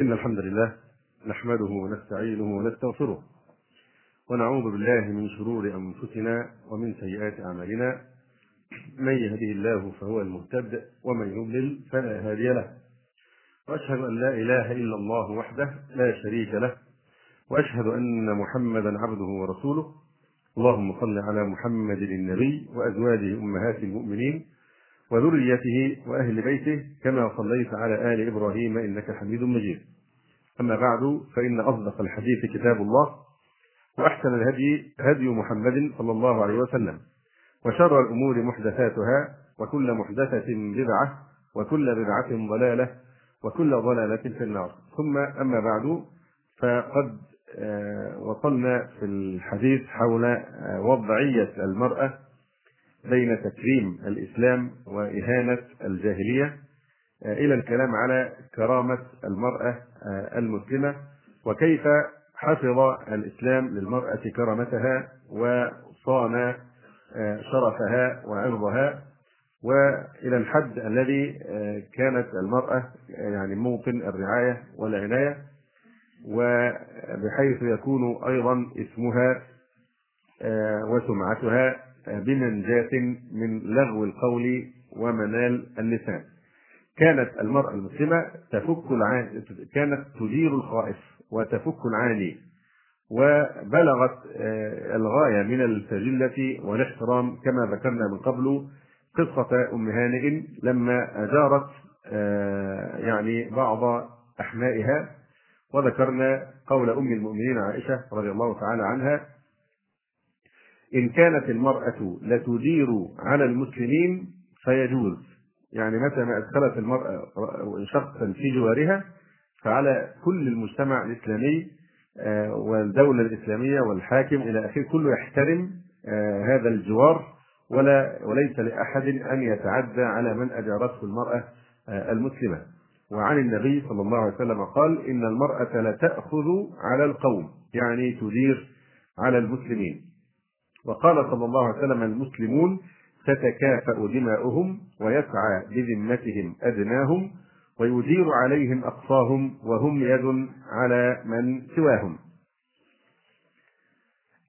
إن الحمد لله نحمده ونستعينه ونستغفره ونعوذ بالله من شرور أنفسنا ومن سيئات أعمالنا. من يهده الله فهو المهتد ومن يضلل فلا هادي له. وأشهد أن لا إله إلا الله وحده لا شريك له وأشهد أن محمدا عبده ورسوله. اللهم صل على محمد النبي وأزواجه أمهات المؤمنين وذريته وأهل بيته كما صليت على آل إبراهيم إنك حميد مجيد. أما بعد فإن أصدق الحديث كتاب الله وأحسن الهدي هدي محمد صلى الله عليه وسلم وشر الأمور محدثاتها وكل محدثة بدعة وكل بدعة ضلالة وكل ضلالة في النار. ثم أما بعد فقد وصلنا في الحديث حول وضعية المرأة بين تكريم الإسلام وإهانة الجاهلية. إلى الكلام على كرامة المرأة المسلمة وكيف حفظ الإسلام للمرأة كرامتها وصان شرفها وعرضها وإلى الحد الذي كانت المرأة يعني موطن الرعاية والعناية وبحيث يكون أيضا اسمها وسمعتها بمنجاة من لغو القول ومنال اللسان. كانت المرأة المسلمة تفك العاني كانت تدير الخائف وتفك العاني وبلغت الغاية من السجلة والاحترام كما ذكرنا من قبل قصة أم هانئ لما أجارت يعني بعض أحمائها وذكرنا قول أم المؤمنين عائشة رضي الله تعالى عنها إن كانت المرأة لتدير على المسلمين فيجوز يعني متى ما أدخلت المرأة شخصا في جوارها فعلى كل المجتمع الإسلامي والدولة الإسلامية والحاكم إلى آخره كله يحترم هذا الجوار ولا وليس لأحد أن يتعدى على من أجارته المرأة المسلمة. وعن النبي صلى الله عليه وسلم قال إن المرأة لتأخذ على القوم يعني تدير على المسلمين. وقال صلى الله عليه وسلم المسلمون تتكافأ دماؤهم ويسعى بذمتهم أدناهم ويدير عليهم أقصاهم وهم يد على من سواهم.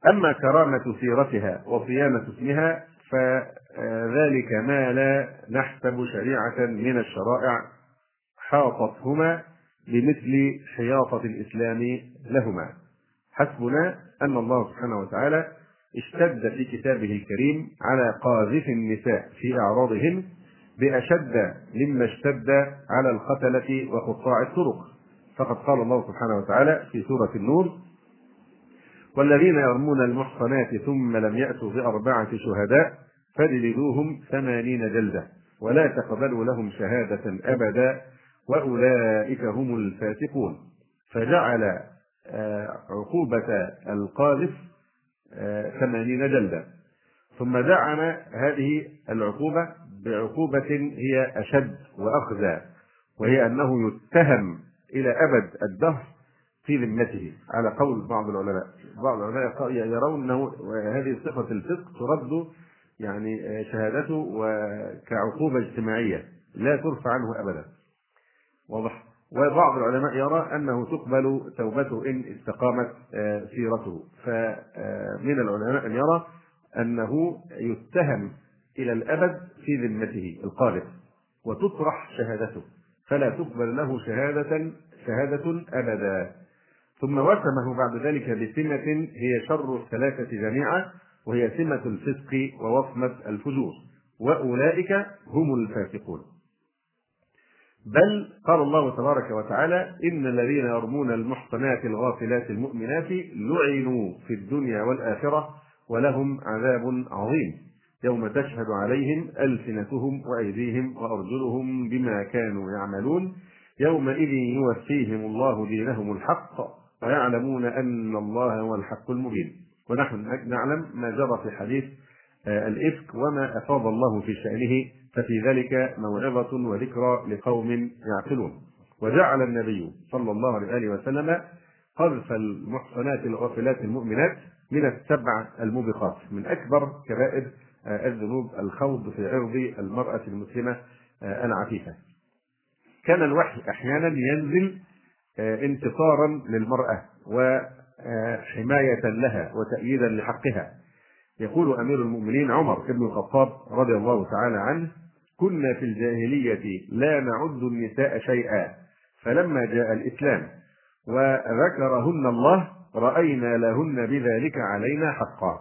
أما كرامة سيرتها وصيانة اسمها فذلك ما لا نحسب شريعة من الشرائع حاطتهما بمثل حياطة الإسلام لهما. حسبنا أن الله سبحانه وتعالى اشتد في كتابه الكريم على قاذف النساء في أعراضهن بأشد مما اشتد على القتلة وقطاع الطرق. فقد قال الله سبحانه وتعالى في سورة النور والذين يرمون المحصنات ثم لم يأتوا بأربعة شهداء فاجلدوهم ثمانين جلدة ولا تقبلوا لهم شهادة أبدا وأولئك هم الفاسقون. فجعل عقوبة القاذف ثمانين جلدة ثم دعم هذه العقوبة بعقوبة هي أشد وأخزى وهي أنه يتهم إلى أبد الدهر في ذمته. على قول بعض العلماء. بعض العلماء يرون أنه هذه صفة الفسق ترد يعني شهادته وكعقوبة اجتماعية لا ترفع عنه أبدا. واضح؟ وبعض العلماء يرى أنه تقبل توبته إن استقامت سيرته. فمن العلماء أن يرى أنه يتهم إلى الأبد في ذمته القاذف وتطرح شهادته. فلا تقبل له شهادة شهادة أبدا. ثم وسمه بعد ذلك بسمة هي شر الثلاثة جميعا وهي سمة الفسق ووصمة الفجور. وأولئك هم الفاسقون. بل قال الله تبارك وتعالى إن الذين يرمون المحصنات الغافلات المؤمنات لعنوا في الدنيا والآخرة ولهم عذاب عظيم يوم تشهد عليهم ألسنتهم وأيديهم وأرجلهم بما كانوا يعملون يومئذ يوفيهم الله دينهم الحق ويعلمون أن الله هو الحق المبين ونحن نعلم ما جرى في حديث الإفك وما أفاض الله في شأنه ففي ذلك موعظة وذكرى لقوم يعقلون. وجعل النبي صلى الله عليه وسلم قذف المحصنات الغافلات المؤمنات من السبع الموبقات من أكبر كبائر الذنوب الخوض في عرض المرأة المسلمة العفيفة. كان الوحي أحيانا ينزل انتصارا للمرأة وحماية لها وتأييدا لحقها. يقول أمير المؤمنين عمر بن الخطاب رضي الله تعالى عنه كنا في الجاهلية لا نعد النساء شيئا. فلما جاء الإسلام وذكرهن الله رأينا لهن بذلك علينا حقا.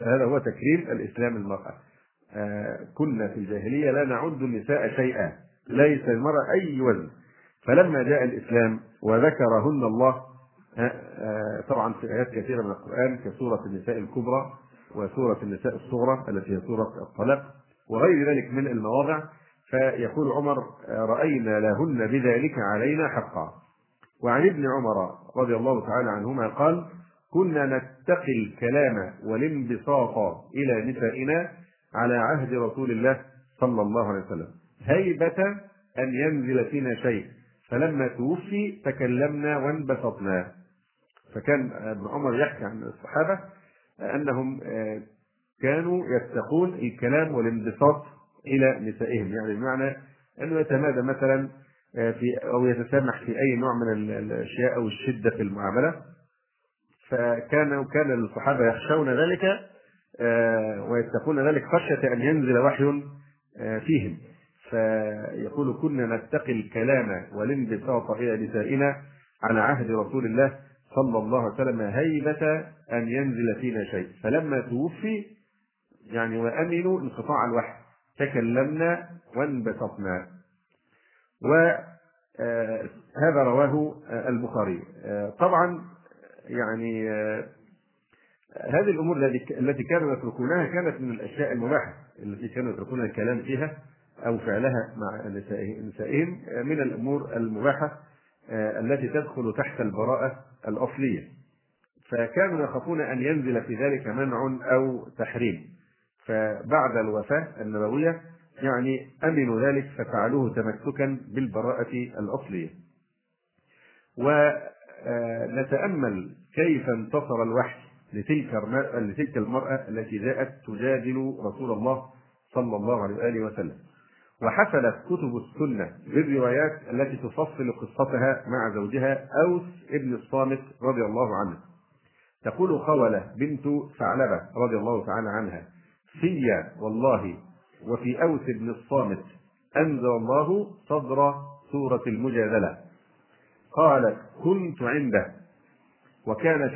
فهذا هو تكريم الإسلام المرأة. آه كنا في الجاهلية لا نعد النساء شيئا. ليس المرأة أي وزن فلما جاء الإسلام وذكرهن الله آه آه طبعا في آيات كثيرة من القرآن كسورة النساء الكبرى وسورة النساء الصغرى التي هي سورة الطلاق. وغير ذلك من المواضع فيقول عمر رأينا لهن بذلك علينا حقا. وعن ابن عمر رضي الله تعالى عنهما قال كنا نتقي الكلام والانبساط إلى نسائنا على عهد رسول الله صلى الله عليه وسلم هيبة أن ينزل فينا شيء فلما توفي تكلمنا وانبسطنا. فكان ابن عمر يحكي عن الصحابة أنهم كانوا يتقون الكلام والانبساط إلى نسائهم. يعني بمعنى أنه يتمادى مثلا في أو يتسامح في أي نوع من الأشياء أو الشدة في المعاملة. فكان كان الصحابة يخشون ذلك ويتقون ذلك خشية أن ينزل وحي فيهم. فيقول كنا نتقي الكلام والانبساط إلى نسائنا على عهد رسول الله صلى الله عليه وسلم هيبة أن ينزل فينا شيء. فلما توفي يعني وأمنوا انقطاع الوحي. تكلمنا وانبسطنا. وهذا رواه البخاري. طبعا يعني هذه الأمور التي كانوا يتركونها كانت من الأشياء المباحة التي كانوا يتركون الكلام فيها أو فعلها مع نسائهم من الأمور المباحة التي تدخل تحت البراءة الأصلية. فكانوا يخافون أن ينزل في ذلك منع أو تحريم. فبعد الوفاة النبوية يعني أمنوا ذلك ففعلوه تمسكا بالبراءة الأصلية. ونتأمل كيف انتصر الوحي لتلك لتلك المرأة التي جاءت تجادل رسول الله صلى الله عليه وآله وسلم. وحفلت كتب السنة بالروايات التي تفصل قصتها مع زوجها أوس ابن الصامت رضي الله عنه. تقول خولة بنت ثعلبة رضي الله تعالى عنها في والله وفي أوس بن الصامت أنزل الله صدر سورة المجادلة. قالت كنت عنده وكان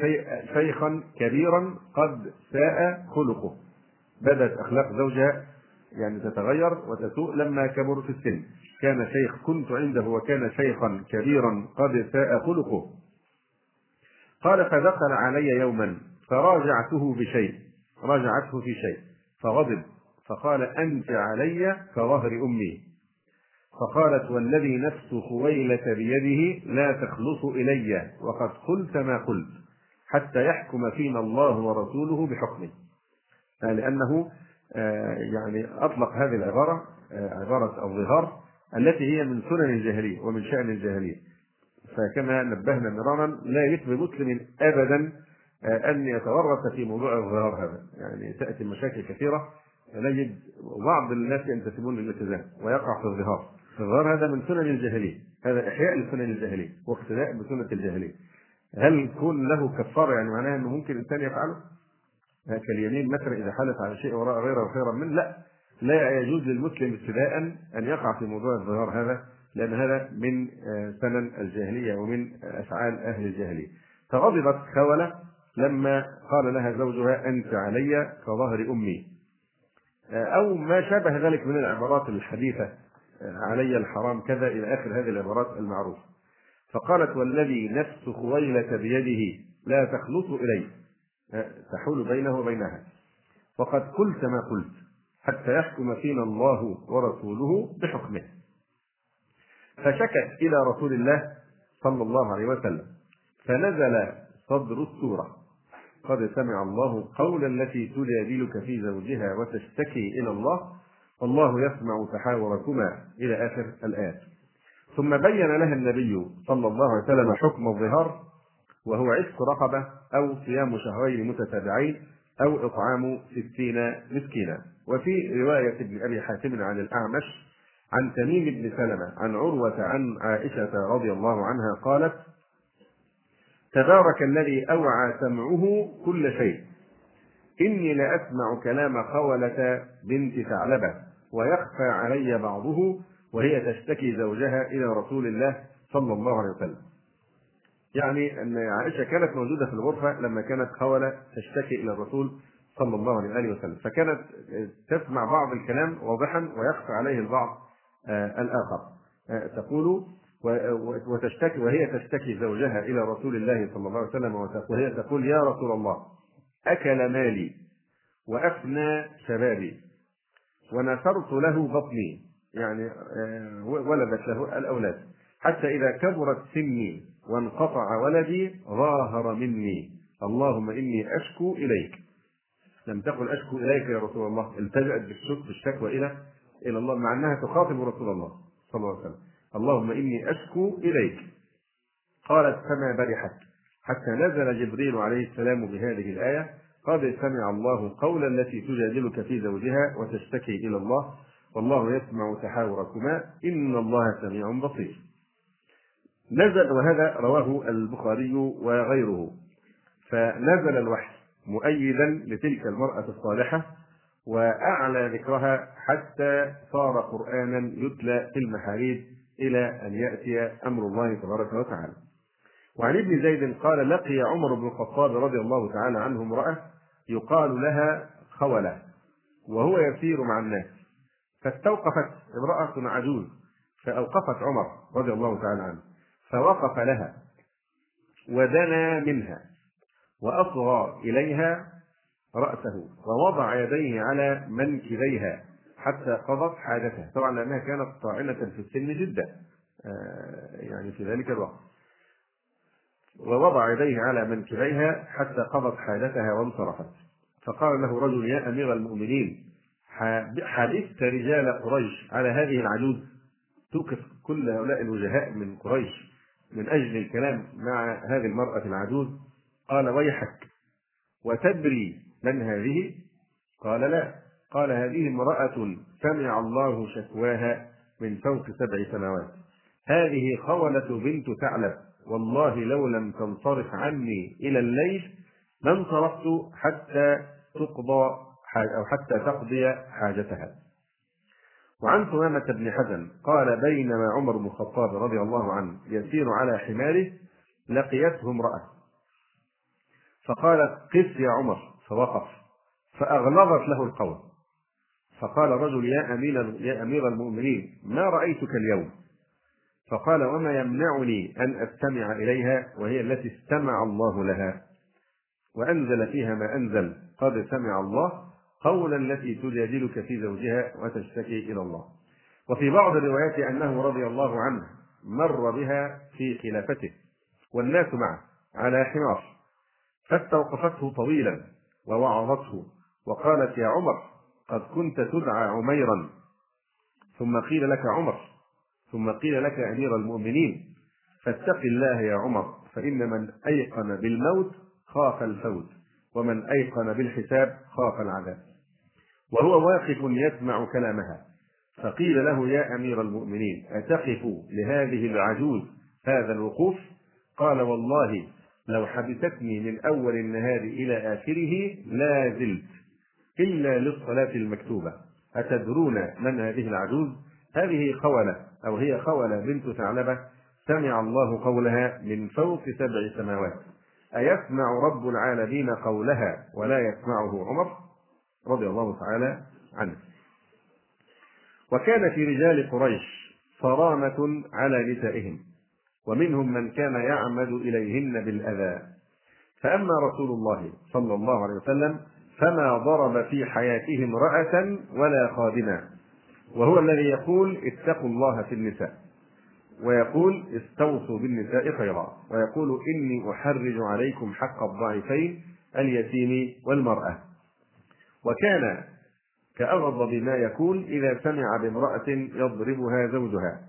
شيخا كبيرا قد ساء خلقه. بدأت أخلاق زوجها يعني تتغير وتسوء لما كبر في السن. كان شيخ كنت عنده وكان شيخا كبيرا قد ساء خلقه. قال فدخل علي يوما فراجعته بشيء راجعته في شيء. فغضب. فقال أنت علي كظهر أمي. فقالت والذي نفس خويلة بيده لا تخلص إلي وقد قلت ما قلت حتى يحكم فينا الله ورسوله بحكمه. لأنه يعني أطلق هذه العبارة عبارة الظهار التي هي من سنن الجاهلية ومن شأن الجاهلية. فكما نبهنا مرارا لا يثبت مسلم أبدا أن يتورط في موضوع الظهار هذا. يعني تأتي مشاكل كثيرة نجد بعض الناس ينتسبون للالتزام ويقع في الظهار الظهار هذا من سنن الجاهلية. هذا إحياء لسنن الجاهلية واقتداء بسنة الجاهلية. هل كون له كفارة؟ يعني معناها أنه ممكن الإنسان يفعله؟ كاليمين مثلا إذا حلف على شيء وراء غيره خيرا منه لا. لا يجوز للمسلم ابتداء أن يقع في موضوع الظهار هذا لأن هذا من سنن الجاهلية ومن أفعال أهل الجاهلية. فغضبت خولة لما قال لها زوجها أنت علي كظهر أمي. أو ما شابه ذلك من العبارات الحديثة علي الحرام كذا إلى آخر هذه العبارات المعروفة. فقالت والذي نفس خويلة بيده لا تخلص إلي تحول بينه وبينها. وقد قلت ما قلت حتى يحكم فينا الله ورسوله بحكمه. فشكت إلى رسول الله صلى الله عليه وسلم فنزل صدر السورة. قد سمع الله قول التي تجادلك في زوجها وتشتكي إلى الله والله يسمع تحاوركما إلى آخر الآيات. ثم بين لها النبي صلى الله عليه وسلم حكم الظهار وهو عتق رقبة أو صيام شهرين متتابعين أو إطعام ستين مسكينا. وفي رواية ابن أبي حاتم عن الأعمش عن تميم بن سلمة عن عروة عن عائشة رضي الله عنها قالت تبارك الذي أوعى سمعه كل شيء. إني لأسمع كلام خولة بنت ثعلبة ويخفى علي بعضه وهي تشتكي زوجها إلى رسول الله صلى الله عليه وسلم. يعني أن عائشة كانت موجودة في الغرفة لما كانت خولة تشتكي إلى الرسول صلى الله عليه وسلم. فكانت تسمع بعض الكلام واضحا ويخفى عليه البعض آه، الآخر. آه، تقول وتشتكي وهي تشتكي زوجها إلى رسول الله صلى الله عليه وسلم وهي تقول يا رسول الله أكل مالي وأفنى شبابي ونثرت له بطني. يعني آه، ولدت له الأولاد. حتى إذا كبرت سني وانقطع ولدي ظاهر مني اللهم إني أشكو إليك. لم تقل أشكو إليك يا رسول الله التجأت بالشك بالشكوى إلى إلى الله مع أنها تخاطب رسول الله صلى الله عليه وسلم. اللهم إني أشكو إليك. قالت فما برحت. حتى نزل جبريل عليه السلام بهذه الآية. قد سمع الله قول التي تجادلك في زوجها وتشتكي إلى الله. والله يسمع تحاوركما. إن الله سميع بصير. نزل وهذا رواه البخاري وغيره. فنزل الوحي مؤيدا لتلك المرأة الصالحة وأعلى ذكرها حتى صار قرآنا يتلى في المحاريب. إلى أن يأتي أمر الله تبارك وتعالى. وعن ابن زيد قال لقي عمر بن الخطاب رضي الله تعالى عنه امرأة يقال لها خولة وهو يسير مع الناس. فاستوقفت امرأة عجوز فأوقفت عمر رضي الله تعالى عنه فوقف لها ودنا منها وأصغى إليها رأسه ووضع يديه على منكبيها. حتى قضت حاجتها. طبعا لأنها كانت طاعنة في السن جدا. آه، يعني في ذلك الوقت. ووضع يديه على منكبيها حتى قضت حاجتها وانصرفت. فقال له رجل يا أمير المؤمنين حبست رجال قريش على هذه العجوز؟ توقف كل هؤلاء الوجهاء من قريش من أجل الكلام مع هذه المرأة العجوز؟ قال ويحك. وتدري من هذه؟ قال لا. قال هذه امرأة سمع الله شكواها من فوق سبع سماوات. هذه خولة بنت ثعلب. والله لو لم تنصرف عني إلى الليل لانصرفت حتى تقضى أو حتى تقضي حاجتها. وعن ثمامة بن حزن قال بينما عمر بن الخطاب رضي الله عنه يسير على حماره لقيته امرأة. فقالت قف يا عمر. فوقف. فأغلظت له القول. فقال رجل يا أمير يا أمير المؤمنين ما رأيتك اليوم؟ فقال وما يمنعني أن أستمع إليها وهي التي استمع الله لها. وأنزل فيها ما أنزل قد سمع الله قول التي تجادلك في زوجها وتشتكي إلى الله. وفي بعض الروايات أنه رضي الله عنه مر بها في خلافته والناس معه على حمار فاستوقفته طويلا ووعظته وقالت يا عمر قد كنت تدعى عميرا ثم قيل لك عمر ثم قيل لك أمير المؤمنين فاتق الله يا عمر فإن من أيقن بالموت خاف الفوت ومن أيقن بالحساب خاف العذاب. وهو واقف يسمع كلامها فقيل له يا أمير المؤمنين أتقف لهذه العجوز هذا الوقوف؟ قال والله لو حبستني من أول النهار إلى آخره لا زلت. إلا للصلاة المكتوبة. أتدرون من هذه العجوز؟ هذه خولة أو هي خولة بنت ثعلبة. سمع الله قولها من فوق سبع سماوات. أيسمع رب العالمين قولها ولا يسمعه عمر رضي الله تعالى عنه. وكان في رجال قريش صرامة على نسائهم ومنهم من كان يعمد إليهن بالأذى. فأما رسول الله صلى الله عليه وسلم فما ضرب في حياته امرأة ولا خادما. وهو الذي يقول اتقوا الله في النساء. ويقول استوصوا بالنساء خيرا. ويقول إني أحرج عليكم حق الضعيفين اليتيم والمرأة. وكان كأغضب ما يكون إذا سمع بامرأة يضربها زوجها.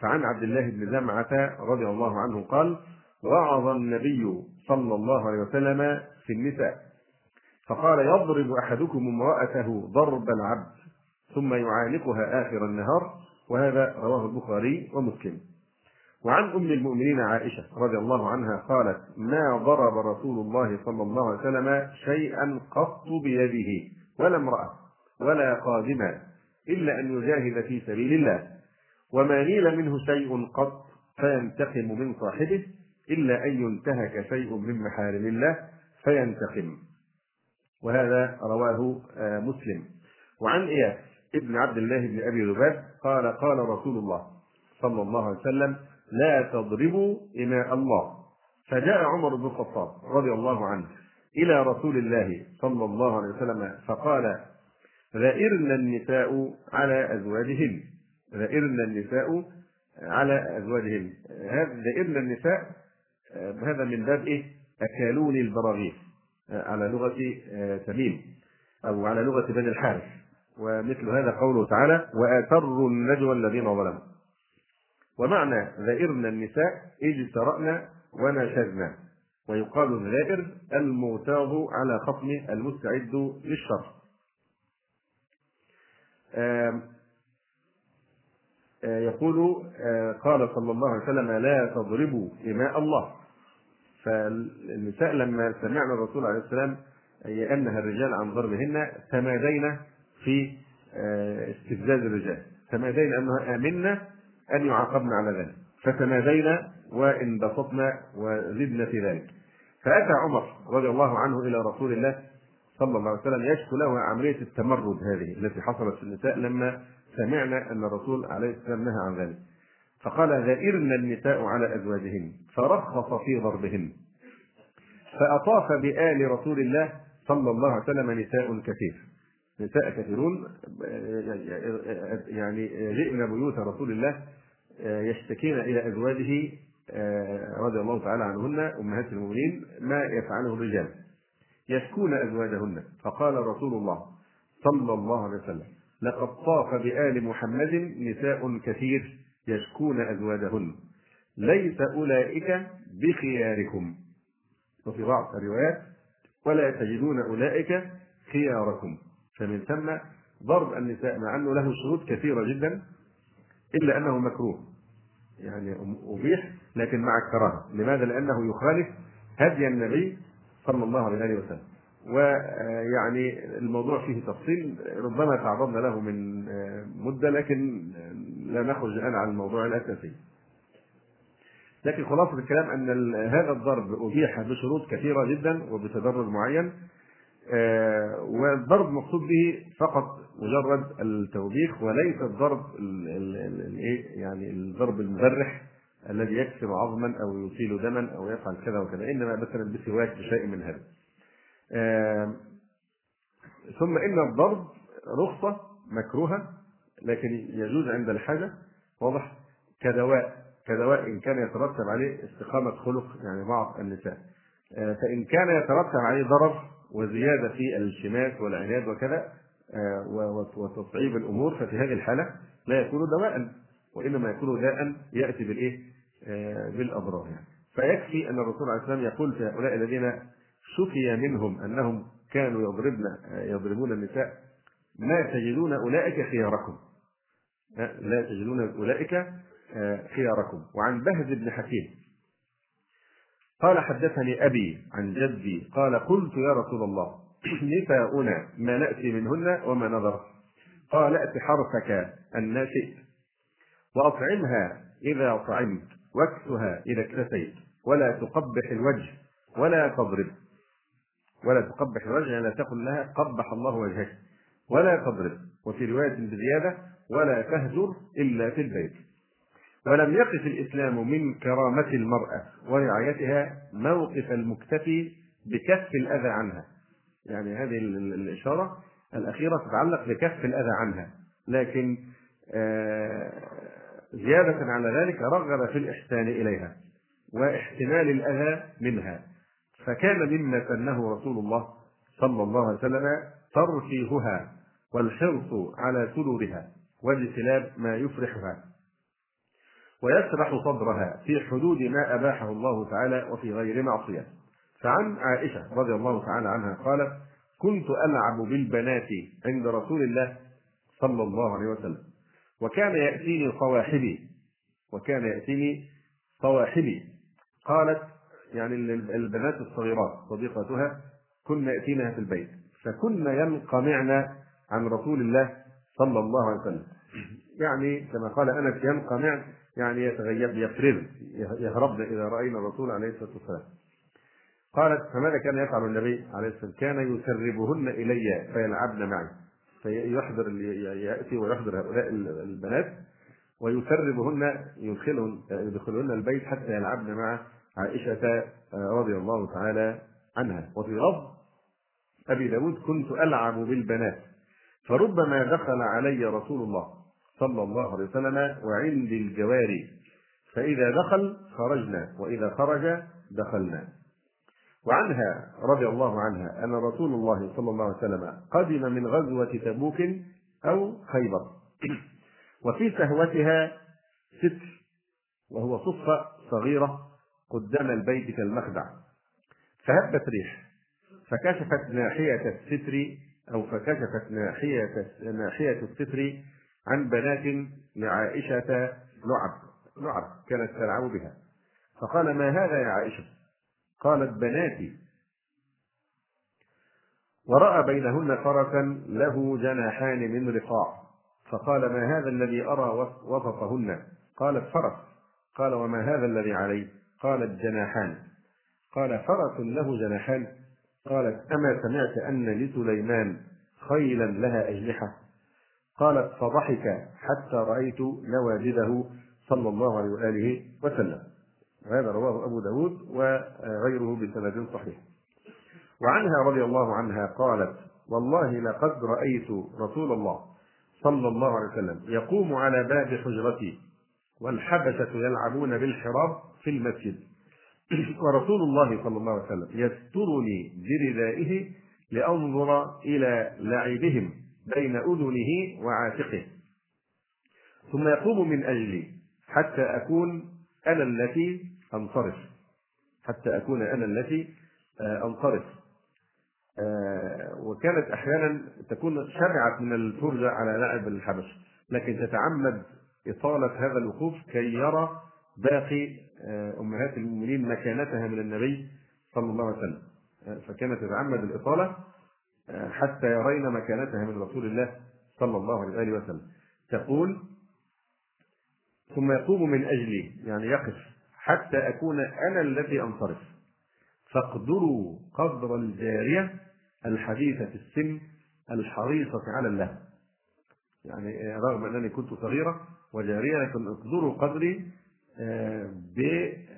فعن عبد الله بن زمعة رضي الله عنه قال وعظ النبي صلى الله عليه وسلم في النساء. فقال يضرب أحدكم امرأته ضرب العبد ثم يعانقها آخر النهار وهذا رواه البخاري ومسلم. وعن أم المؤمنين عائشة رضي الله عنها قالت ما ضرب رسول الله صلى الله عليه وسلم شيئا قط بيده ولا امرأة ولا قادما إلا أن يجاهد في سبيل الله. وما نيل منه شيء قط فينتقم من صاحبه إلا أن ينتهك شيء من محارم الله فينتقم. وهذا رواه آه، مسلم. وعن إياس ابن عبد الله بن أبي ذباب قال قال رسول الله صلى الله عليه وسلم لا تضربوا إماء الله. فجاء عمر بن الخطاب رضي الله عنه إلى رسول الله صلى الله عليه وسلم فقال ذائرن النساء على أزواجهن. ذائرن النساء على أزواجهن. ذائرن النساء هذا من باب إيه؟ أكالون البراغيث. على لغة تميم أو على لغة بني الحارث. ومثل هذا قوله تعالى وآثروا النجوى الذين ظلموا. ومعنى ذائرنا النساء اجترأنا ونشزنا ويقال الذائر المغتاظ على خصم المستعد للشر. يقول قال صلى الله عليه وسلم لا تضربوا إماء الله. فالنساء لما سمعنا الرسول عليه السلام يأنها الرجال عن ضربهن تمادينا في استفزاز الرجال. تمادينا أنها آمنا أن يعاقبن على ذلك. فتمادينا وانبسطنا وزدنا في ذلك. فأتى عمر رضي الله عنه إلى رسول الله صلى الله عليه وسلم يشكو له عملية التمرد هذه التي حصلت في النساء لما سمعنا أن الرسول عليه السلام نهى عن ذلك. فقال ذائرن النساء على أزواجهن فرخص في ضربهن فأطاف بآل رسول الله صلى الله عليه وسلم نساء كثير. نساء كثيرون يعني جئنا بيوت رسول الله يشتكين إلى أزواجه آه، رضي الله تعالى عنهن أمهات المؤمنين ما يفعله الرجال. يشكون أزواجهن. فقال رسول الله صلى الله عليه وسلم لقد طاف بآل محمد نساء كثير. يشكون أزواجهن. ليس أولئك بخياركم. وفي بعض الروايات ولا تجدون أولئك خياركم. فمن ثم ضرب النساء مع أنه له شروط كثيرة جدا إلا أنه مكروه. يعني أبيح لكن مع الكراهة. لماذا؟ لأنه يخالف هدي النبي صلى الله عليه وسلم. ويعني الموضوع فيه تفصيل ربما تعرضنا له من مدة لكن لا نخرج الآن عن الموضوع الأساسي لكن خلاصة الكلام أن هذا الضرب أبيح بشروط كثيرة جدا وبتدرج معين آه، والضرب مقصود به فقط مجرد التوبيخ وليس الضرب الايه يعني الضرب المبرح الذي يكسر عظما أو يطيل دما أو يفعل كذا وكذا إنما مثلا بسواك بشيء من هذا. آه، ثم إن الضرب رخصة مكروهة لكن يجوز عند الحاجة واضح كدواء كدواء إن كان يترتب عليه استقامة خلق يعني بعض النساء آه، فإن كان يترتب عليه ضرر وزيادة في الالتماس والعناد وكذا آه، وتصعيب الأمور ففي هذه الحالة لا يكون دواء وإنما يكون داء يأتي بالإيه؟ آه، بالأضرار يعني. فيكفي أن الرسول عليه السلام يقول في هؤلاء الذين شفي منهم أنهم كانوا يضربن يضربون النساء ما تجدون أولئك خياركم لا تجدون أولئك خياركم. وعن بهز بن حكيم. قال حدثني أبي عن جدي قال قلت يا رسول الله نساؤنا ما نأتي منهن وما نذر قال أت حرفك أن شئت. وأطعمها إذا طعمت واكسها إذا اكتسيت. ولا تقبح الوجه ولا تضرب. ولا تقبح الوجه يعني لا تقل لها قبح الله وجهك. ولا تضرب. وفي رواية بزيادة ولا تهجر إلا في البيت. ولم يقف الإسلام من كرامة المرأة ورعايتها موقف المكتفي بكف الأذى عنها. يعني هذه الإشارة الأخيرة تتعلق بكف الأذى عنها. لكن آه، زيادة على ذلك رغب في الإحسان إليها واحتمال الأذى منها. فكان مما سنه رسول الله صلى الله عليه وسلم ترفيهها والحرص على سرورها. واجتناب ما يفرحها. ويشرح صدرها في حدود ما أباحه الله تعالى وفي غير معصية. فعن عائشة رضي الله تعالى عنها قالت كنت ألعب بالبنات عند رسول الله صلى الله عليه وسلم. وكان يأتيني صواحبي وكان يأتيني صواحبي. قالت يعني البنات الصغيرات صديقتها كن يأتينها في البيت. فكن ينقمعن عن رسول الله صلى الله عليه وسلم. يعني كما قال أنس ينقمع يعني يتغيب يفرر يهربن إذا رأينا الرسول عليه الصلاة والسلام. قالت فماذا كان يفعل النبي عليه الصلاة والسلام؟ كان يسربهن إلي فيلعبن معي. فيحضر يأتي ويحضر هؤلاء البنات ويسربهن يدخلهن يدخلهن البيت حتى يلعبن مع عائشة رضي الله تعالى عنها. وفي لفظ أبي داود كنت ألعب بالبنات. فربما دخل علي رسول الله صلى الله عليه وسلم وعندي الجواري. فإذا دخل خرجنا وإذا خرج دخلنا. وعنها رضي الله عنها أن رسول الله صلى الله عليه وسلم قدم من غزوة تبوك أو خيبر. وفي سهوتها ستر وهو صفة صغيرة قدام البيت كالمخدع. فهبت ريح فكشفت ناحية الستر أو فكشفت ناحية ناحية الستر عن بنات لعائشة لعب لعب كانت تلعب بها. فقال ما هذا يا عائشة؟ قالت بناتي. ورأى بينهن فرسا له جناحان من رقاع. فقال ما هذا الذي أرى وسطهن قالت فرس. قال وما هذا الذي عليه قالت جناحان. قال فرس له جناحان. قالت أما سمعت أن لسليمان خيلا لها أجنحة. قالت فضحك حتى رأيت نواجذه صلى الله عليه وآله وسلم. وهذا رواه أبو داود وغيره بسند صحيح. وعنها رضي الله عنها قالت والله لقد رأيت رسول الله صلى الله عليه وسلم يقوم على باب حجرتي والحبشة يلعبون بالحراب في المسجد. ورسول الله صلى الله عليه وسلم يسترني بردائه لأنظر إلى لعبهم بين أذنه وعاتقه. ثم يقوم من أجلي حتى أكون أنا التي أنصرف. حتى أكون أنا التي آه، أنصرف. آه، وكانت أحيانا تكون شبعت من الفرجة على لعب الحبش لكن تتعمد إطالة هذا الوقوف كي يرى باقي آه، أمهات المؤمنين مكانتها من النبي صلى الله عليه وسلم. فكانت تتعمد الإطالة حتى يرين مكانتها من رسول الله صلى الله عليه وسلم. تقول ثم يقوم من أجلي. يعني يقف. حتى أكون أنا الذي أنصرف. فاقدروا قدر الجارية الحديثة السن الحريصة على الله. يعني رغم أنني كنت صغيرة وجارية لكن اقدروا قدري آه، ب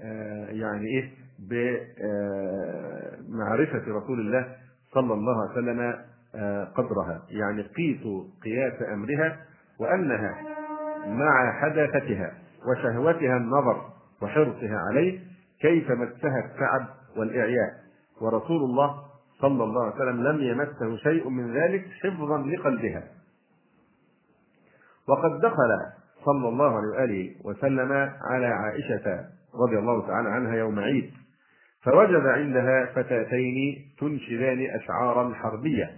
آه، يعني إيه؟ بمعرفة رسول الله صلى الله عليه وسلم آه، قدرها يعني قيسوا قياس أمرها وأنها مع حداثتها وشهوتها النظر وحرصها عليه كيف مسها التعب والإعياء. ورسول الله صلى الله عليه وسلم لم يمسه شيء من ذلك حفظا لقلبها. وقد دخل صلى الله عليه وآله وسلم على عائشة رضي الله تعالى عنها يوم عيد. فوجد عندها فتاتين تنشدان أشعارا حربية.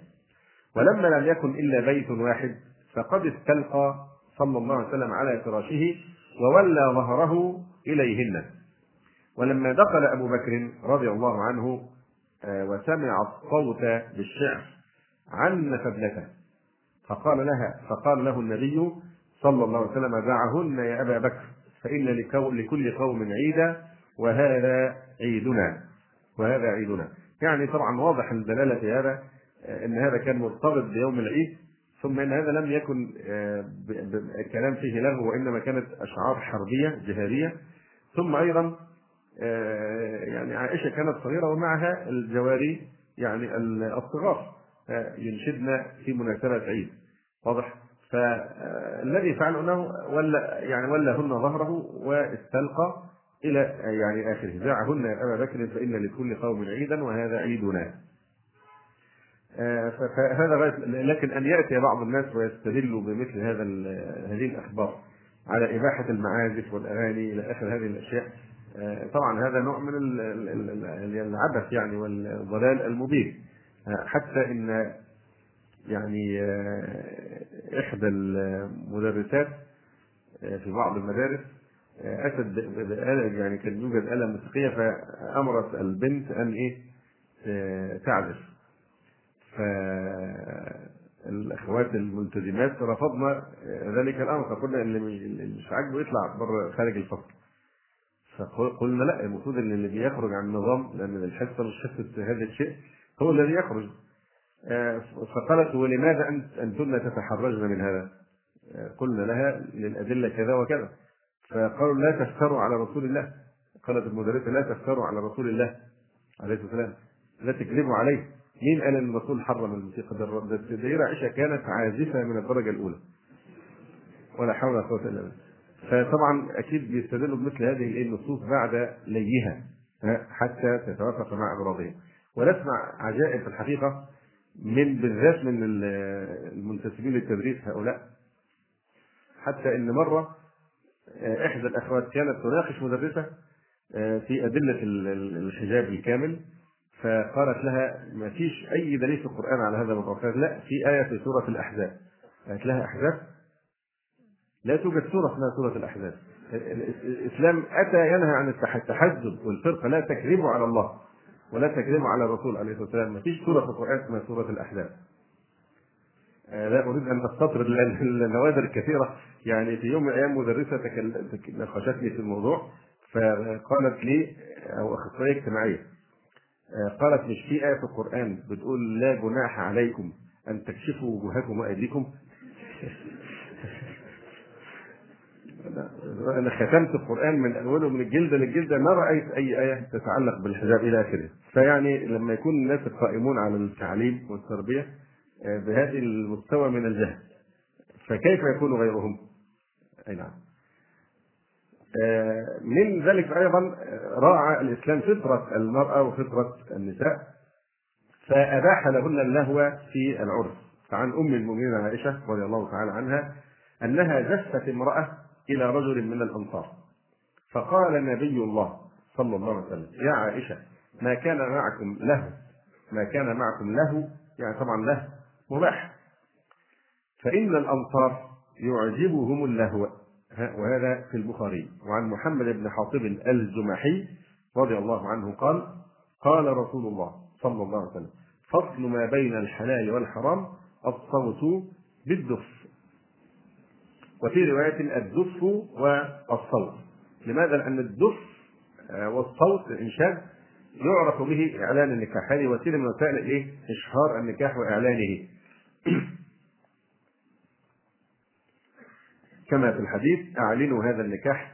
ولما لم يكن إلا بيت واحد فقد استلقى صلى الله عليه وسلم على فراشه وولى ظهره إليهن. ولما دخل أبو بكر رضي الله عنه آه، وسمع الصوت بالشعر عنف ابنته. فقال لها فقال له النبي صلى الله عليه وسلم دعهن يا أبا بكر فإن لكل قوم عيدا وهذا عيدنا وهذا عيدنا. يعني طبعا واضح الدلالة في هذا آه، إن هذا كان مرتبط بيوم العيد ثم إن هذا لم يكن الكلام آه، فيه لغو وإنما كانت أشعار حربية جهادية. ثم أيضا آه، يعني عائشة كانت صغيرة ومعها الجواري يعني الصغار ينشدن في مناسبة عيد واضح؟ فالذي فعل انه ولى يعني ولهن ظهره واستلقى إلى يعني آخره. دعهن يا أبا بكر فإن لكل قوم عيدا وهذا عيدنا. آه، فهذا غاية لكن أن يأتي بعض الناس ويستدلوا بمثل هذا هذه الأخبار على إباحة المعازف والأغاني إلى آخر هذه الأشياء. آه، طبعا هذا نوع من العبث يعني والضلال المبين. آه، حتى إن يعني إحدى المدرسات في بعض المدارس اتت بآلة يعني كان يوجد آلة موسيقية فأمرت البنت أن إيه تعزف. فالأخوات الملتزمات رفضنا ذلك الأمر فقلنا اللي مش عاجبه يطلع بره خارج الفصل. فقلنا لا المفروض إن اللي بيخرج عن النظام لأن الحصة مش حصة هذا الشيء هو الذي يخرج. فقالت ولماذا أنتن تتحرجن من هذا؟ قلنا لها للأدلة كذا وكذا. فقالوا لا تفتروا على رسول الله. قالت المدرسة لا تفتروا على رسول الله عليه الصلاة والسلام لا تكذبوا عليه. مين قال إن الرسول حرم الموسيقى ده عائشة كانت عازفة من الدرجة الأولى. ولا حول ولا قوة إلا بالله. فطبعا أكيد بيستدلوا بمثل هذه النصوص بعد ليها حتى تتوافق مع اغراضهم ونسمع عجائب في الحقيقة من بالذات من المنتسبين للتدريس هؤلاء. حتى إن مرة إحدى الأخوات كانت تناقش مدرسة في أدلة الحجاب الكامل فقالت لها ما فيش أي دليل في القرآن على هذا الموضوع. قالت لا في آية في سورة الأحزاب. قالت لها أحزاب؟ لا توجد سورة اسمها سورة الأحزاب. الإسلام أتى ينهى عن التحزب والفرقة لا تكذبوا على الله. ولا تكذبوا على الرسول عليه الصلاة والسلام. ما فيش سورة في القرآن اسمها سورة الأحزاب. لا أريد أن أستطرد النوادر الكثيره يعني في يوم من الأيام مدرسة ناقشتني في الموضوع فقالت لي أو أخصائية اجتماعية قالت مش في آية في القرآن بتقول لا جناح عليكم أن تكشفوا وجوهكم وأيديكم؟ أنا ختمت القرآن من أوله من الجلدة للجلدة ما رأيت أي آية تتعلق بالحجاب إلى آخره. فيعني لما يكون الناس القائمون على التعليم والتربية بهذه المستوى من الجهل فكيف يكون غيرهم؟ أي نعم. من ذلك أيضا راعى الإسلام فطرة المرأة وفطرة النساء فأباح لهن اللهو في العرس فعن أم المؤمنين عائشة رضي الله تعالى عنها أنها زفت امرأة إلى رجل من الأنصار فقال نبي الله صلى الله عليه وسلم يا عائشة ما كان معكم له. ما كان معكم له يعني طبعا له مباح. فإن الأنصار يعجبهم اللهو. وهذا في البخاري. وعن محمد بن حاطب الجمحي رضي الله عنه قال قال رسول الله صلى الله عليه وسلم فصل ما بين الحلال والحرام الصوت بالدف. وفي رواية الدف والصوت. لماذا؟ لأن الدف والصوت الإنشاد يعرف به إعلان النكاح. هذه وسيلة من وسائل إيه؟ إشهار النكاح وإعلانه. كما في الحديث أعلنوا هذا النكاح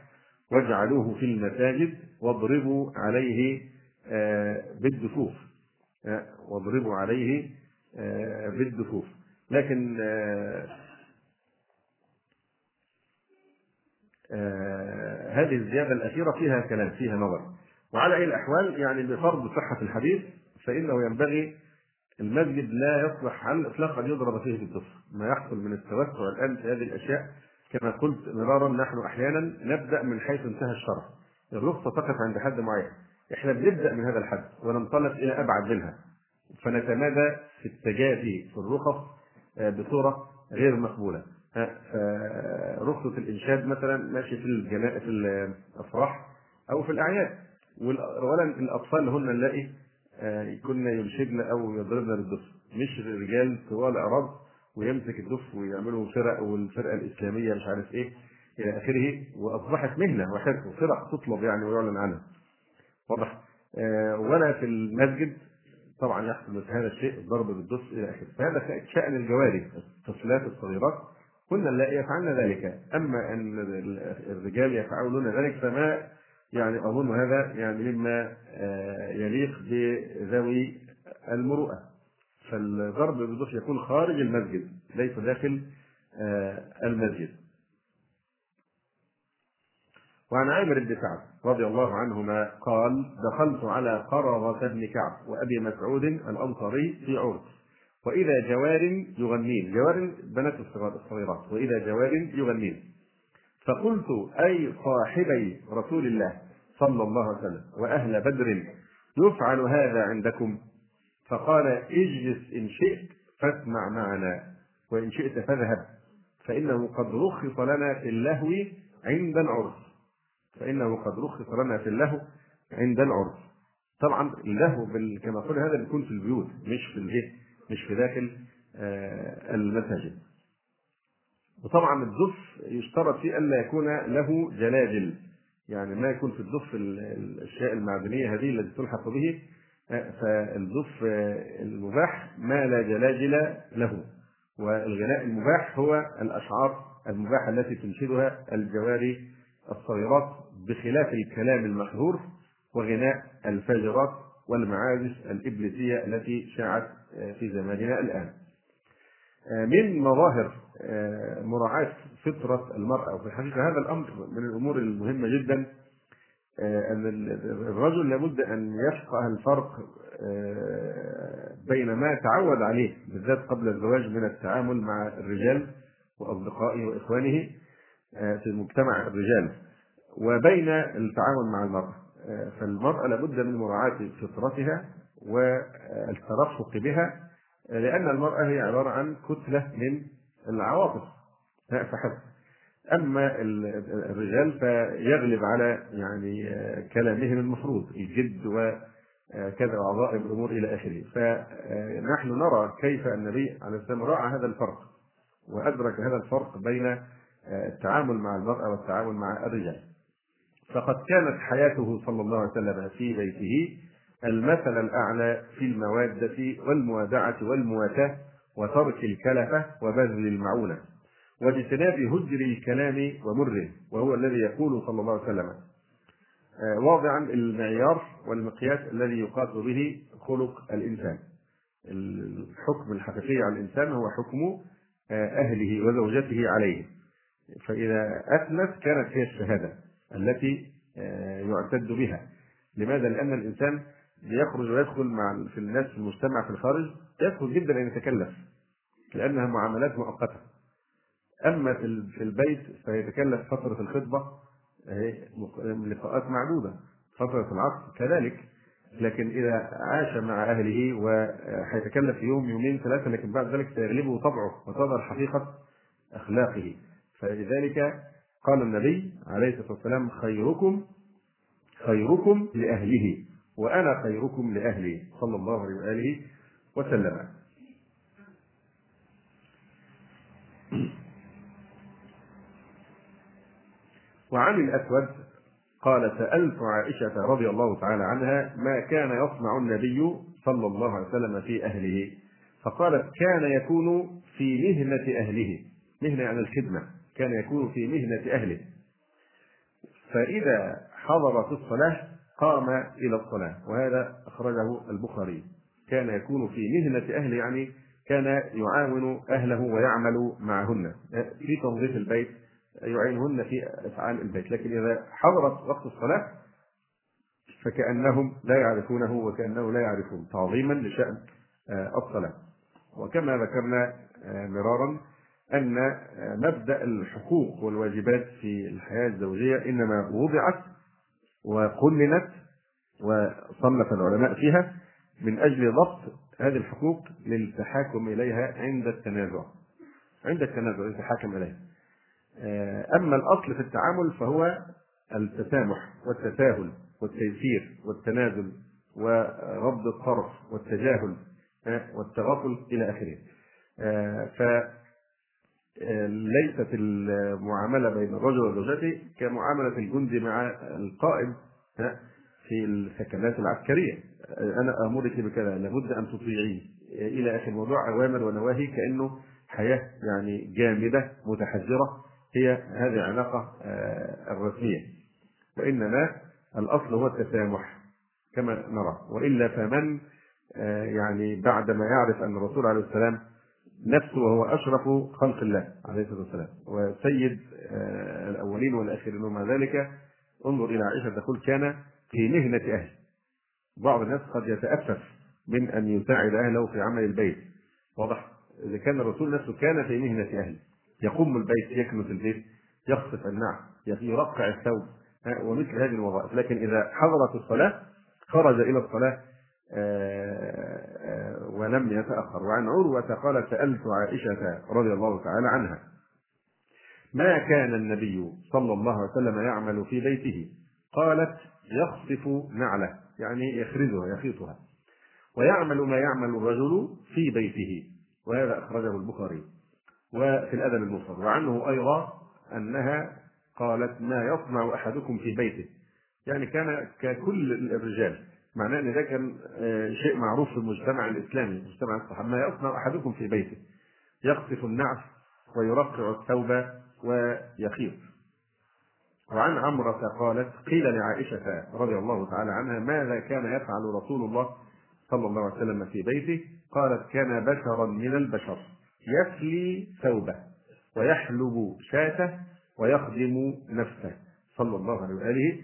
واجعلوه في المساجد واضربوا عليه بالدفوف. واضربوا عليه بالدفوف. لكن هذه الزيادة الأخيرة فيها كلام فيها نظر. وعلى أي الأحوال يعني بفرض صحة الحديث فإنه ينبغي المسجد لا يصلح على الإطلاق أن يضرب فيه بالدف ما يحصل من التوسع الآن في هذه الأشياء كما قلت مرارا نحن أحيانا نبدأ من حيث انتهى الشرع. الرخصة تقف عند حد معين. إحنا بنبدأ من هذا الحد وننطلق إلى أبعد منها. فنتمادى في التجافي في الرخص بصورة غير مقبولة. رخصة الإنشاد مثلا ماشي في الجناء في الأفراح أو في الأعياد. اولا الأطفال هن اللائي كن ينشدن أو يضربن بالدف مش رجال طوال أعراض ويمسك الدف ويعملوا فرق والفرقة الإسلامية مش عارف إيه إلى آخره. وأصبحت مهنة وحرف فرق تطلب يعني ويعلن عنها. واضح. ولا في المسجد طبعا يحصل هذا الشيء الضرب بالدف إلى آخره. فهذا شأن الجواري الطفلات الصغيرات. كن اللائي يفعلن ذلك. أما أن الرجال يفعلون ذلك فما يعني أظن هذا يعني مما يليق بذوي المروءة. فالضرب بالضف يكون خارج المسجد ليس داخل المسجد. وعن عامر بن سعد رضي الله عنهما قال دخلت على قرظة بن كعب وأبي مسعود الأنصاري في عرس وإذا جوار يغنين. جوار بنات الصغيرات وإذا جوار يغنين. فقلت أي صاحبي رسول الله صلى الله عليه وسلم وأهل بدر يفعل هذا عندكم؟ فقال اجلس إن شئت فاسمع معنا وإن شئت فاذهب فإنه قد رخص لنا في اللهو عند العرف فإنه قد رخص لنا في اللهو عند العرف طبعا اللهو كما قلنا هذا بيكون في البيوت مش في الإيه؟ مش في داخل آه، المساجد. وطبعا الدف يشترط فيه الا يكون له جلاجل يعني ما يكون في الدف ال- الأشياء المعدنية هذه التي تلحق به فالدف المباح ما لا جلاجل له والغناء المباح هو الأشعار المباحة التي تنشدها الجواري الصغيرات بخلاف الكلام المحظور وغناء الفاجرات والمعازف الإبليسية التي شاعت في زماننا الآن. من مظاهر آه، مراعاة فطرة المرأة. وفي الحقيقة هذا الأمر من الأمور المهمة جدا آه، أن ال- الرجل لابد أن يفقه الفرق آه، بين ما تعود عليه بالذات قبل الزواج من التعامل مع الرجال وأصدقائه وإخوانه في مجتمع الرجال وبين التعامل مع المرأة. فالمرأة لابد من مراعاة فطرتها والترفق بها لأن المرأة هي عبارة عن كتلة من العواطف. فحسب. أما ال- الرجال فيغلب على يعني آه، كلامهم المفروض الجد وكذا وعظائم الأمور إلى آخره. فنحن نرى كيف النبي عليه السلام راعى هذا الفرق وأدرك هذا الفرق بين آه، التعامل مع المرأة والتعامل مع الرجال. فقد كانت حياته صلى الله عليه وسلم في بيته المثل الأعلى في الموادة والموادعة والمواساة وترك الكلفة وبذل المعونة واجتناب هجر الكلام ومره وهو الذي يقول صلى الله عليه وسلم. آه، واضعا المعيار والمقياس الذي يقاس به خلق الإنسان. الحكم الحقيقي على الإنسان هو حكم آه، أهله وزوجته عليه. فإذا أثنت كانت هي الشهادة التي آه، يعتد بها. لماذا؟ لأن الإنسان بيخرج ويدخل مع في الناس في المجتمع في الخارج يسهل جدا أن يتكلف لأنها معاملات مؤقتة. أما في ال- في البيت فيتكلف أهي مق- لقاءات معدودة فترة العقد كذلك. لكن إذا عاش مع أهله وهيتكلف يوم يومين ثلاثة لكن بعد ذلك سيغلبه طبعه وتظهر حقيقة أخلاقه. فلذلك قال النبي عليه الصلاة والسلام خيركم خيركم لأهله. وأنا خيركم لأهلي صلى الله عليه وآله وسلم. وعن الأسود قال سألت عائشة رضي الله تعالى عنها ما كان يصنع النبي صلى الله عليه وسلم في أهله. فقالت كان يكون في مهنة أهله. مهنة يعني الخدمة. كان يكون في مهنة أهله. فإذا حضرت الصلاة قام إلى الصلاة وهذا أخرجه البخاري. كان يكون في مهنة أهله يعني كان يعاون أهله ويعمل معهن. في تنظيف البيت يعينهن في أفعال البيت لكن إذا حضرت وقت الصلاة فكأنهم لا يعرفونه وكأنه لا يعرفون تعظيما لشأن آه، الصلاة. وكما ذكرنا آه، مرارا أن مبدأ الحقوق والواجبات في الحياة الزوجية إنما وضعت وقننت وصنف العلماء فيها من أجل ضبط هذه الحقوق للتحاكم إليها عند التنازع. عند التنازع يتحاكم إليها. آه، أما الأصل في التعامل فهو التسامح والتساهل والتيسير والتنازل ورد الطرف والتجاهل آه، والتغافل إلى آخره. آه، ف ليست المعاملة بين الرجل وزوجته كمعاملة الجندي مع القائد آه، في السكنات العسكرية. آه، أنا آمرك بكذا لابد أن تطيعيه. آه، إلى آخر موضوع أوامر ونواهي كأنه حياة يعني جامدة متحجرة هي هذه العلاقة آه، الرسمية. وإنما الأصل هو التسامح كما نرى. وإلا فمن آه، يعني بعدما يعرف أن الرسول عليه السلام نفسه وهو أشرف خلق الله عليه الصلاة والسلام. وسيد آه، الأولين والآخرين ومع ذلك. انظر إلى عائشة تقول كان في مهنة أهل بعض الناس قد يتأسف من أن يساعد أهله في عمل البيت. واضح. إذا كان الرسول نفسه كان في مهنة أهله. يقوم البيت يكنس البيت يخصف النعم يرقع الثوب ومثل هذه الوظائف. لكن إذا حضرت الصلاة خرج إلى الصلاة آه، ولم يتأخر. وعن عروة قال سألت عائشة رضي الله تعالى عنها ما كان النبي صلى الله عليه وسلم يعمل في بيته؟ قالت يخصف نعله. يعني يخرزها يخيطها. ويعمل ما يعمل الرجل في بيته. وهذا أخرجه البخاري. وفي الأدب المفرد. وعنه أيضا أنها قالت ما يصنع أحدكم في بيته. يعني كان ككل الرجال. معناه إن ده كان آه، شيء معروف في المجتمع الإسلامي المجتمع الصحابي ما يصنع أحدكم في بيته. يقصف النعف ويرقع الثوب ويخيط. وعن عمرة قالت قيل لعائشة رضي الله تعالى عنها ماذا كان يفعل رسول الله صلى الله عليه وسلم في بيته؟ قالت كان بشرا من البشر. يفلي ثوبه ويحلب شاته ويخدم نفسه. صلى الله عليه وآله.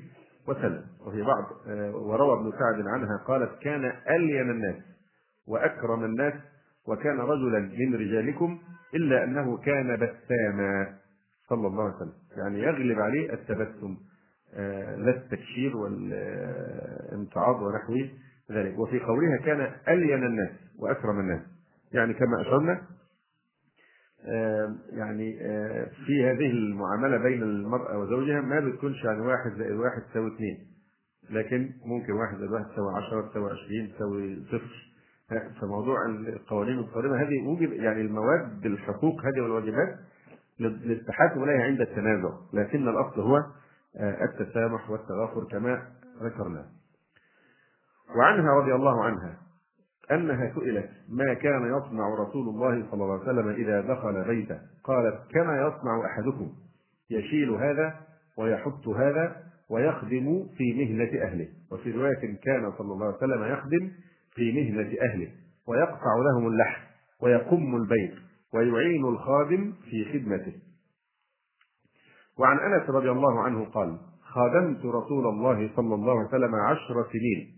وسلم. وفي بعض آه، وروى ابن سعد عنها قالت كان ألين الناس وأكرم الناس وكان رجلا من رجالكم إلا أنه كان بساما. صلى الله عليه وسلم. يعني يغلب عليه التبسم آه، لا التكشير والامتعاض ونحو ذلك. وفي قولها كان ألين الناس وأكرم الناس. يعني كما أشرنا يعني آه، في هذه المعاملة بين المرأة وزوجها ما بتكونش يعني واحد زائد واحد تساوي اثنين لكن ممكن واحد زائد واحد تساوي 10 تساوي 20 تساوي صفر. فموضوع القوانين القادمة هذه وجب يعني المواد الحقوق هذه والواجبات للتحاكم إليها عند التنازع لكن الأصل هو آه، التسامح والتغافر كما ذكرنا. وعنها رضي الله عنها أنها سئلت ما كان يصنع رسول الله صلى الله عليه وسلم إذا دخل بيته؟ قالت كما يصنع أحدكم يشيل هذا ويحط هذا ويخدم في مهنة أهله. وفي رواية كان صلى الله عليه وسلم يخدم في مهنة أهله ويقطع لهم اللحم ويقم البيت ويعين الخادم في خدمته. وعن أنس رضي الله عنه قال خادمت رسول الله صلى الله عليه وسلم عشر سنين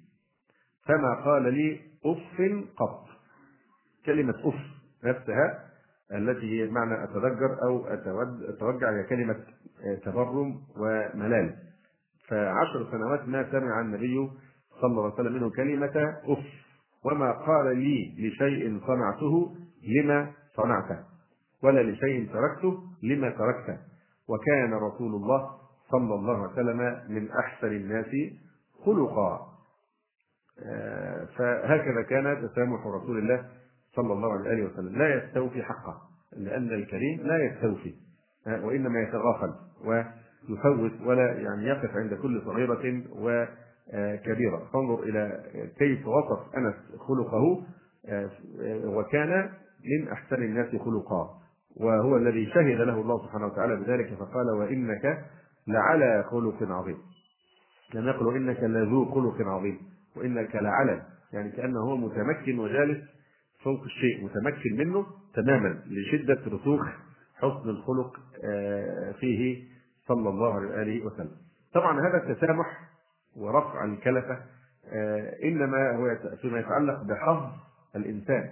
فما قال لي أف قط. كلمة أف نفسها التي هي معنى أتذكر أو أتوجع هي كلمة تبرم وملال. فعشر سنوات ما سمع النبي صلى الله عليه وسلم منه كلمة أف. وما قال لي لشيء صنعته لما صنعته ولا لشيء تركته لما تركته وكان رسول الله صلى الله عليه وسلم من أحسن الناس خلقا. آه، فهكذا كان تسامح رسول الله صلى الله عليه وسلم. لا يستوفي حقه لأن الكريم لا يستوفي وإنما يتغافل ويفوت ولا يعني يقف عند كل صغيرة وكبيرة. فانظر إلى كيف وصف أنس خلقه وكان من أحسن الناس خلقا وهو الذي شهد له الله سبحانه وتعالى بذلك فقال وإنك لعلى خلق عظيم. لم يقل إنك لذو خلق عظيم. وإنك لعلى يعني كأنه هو متمكن وجالس فوق الشيء متمكن منه تماما لشدة رسوخ حسن الخلق آه، فيه صلى الله عليه وآله وسلم. طبعا هذا التسامح ورفع الكلفة آه، إنما هو فيما يتعلق بحظ الإنسان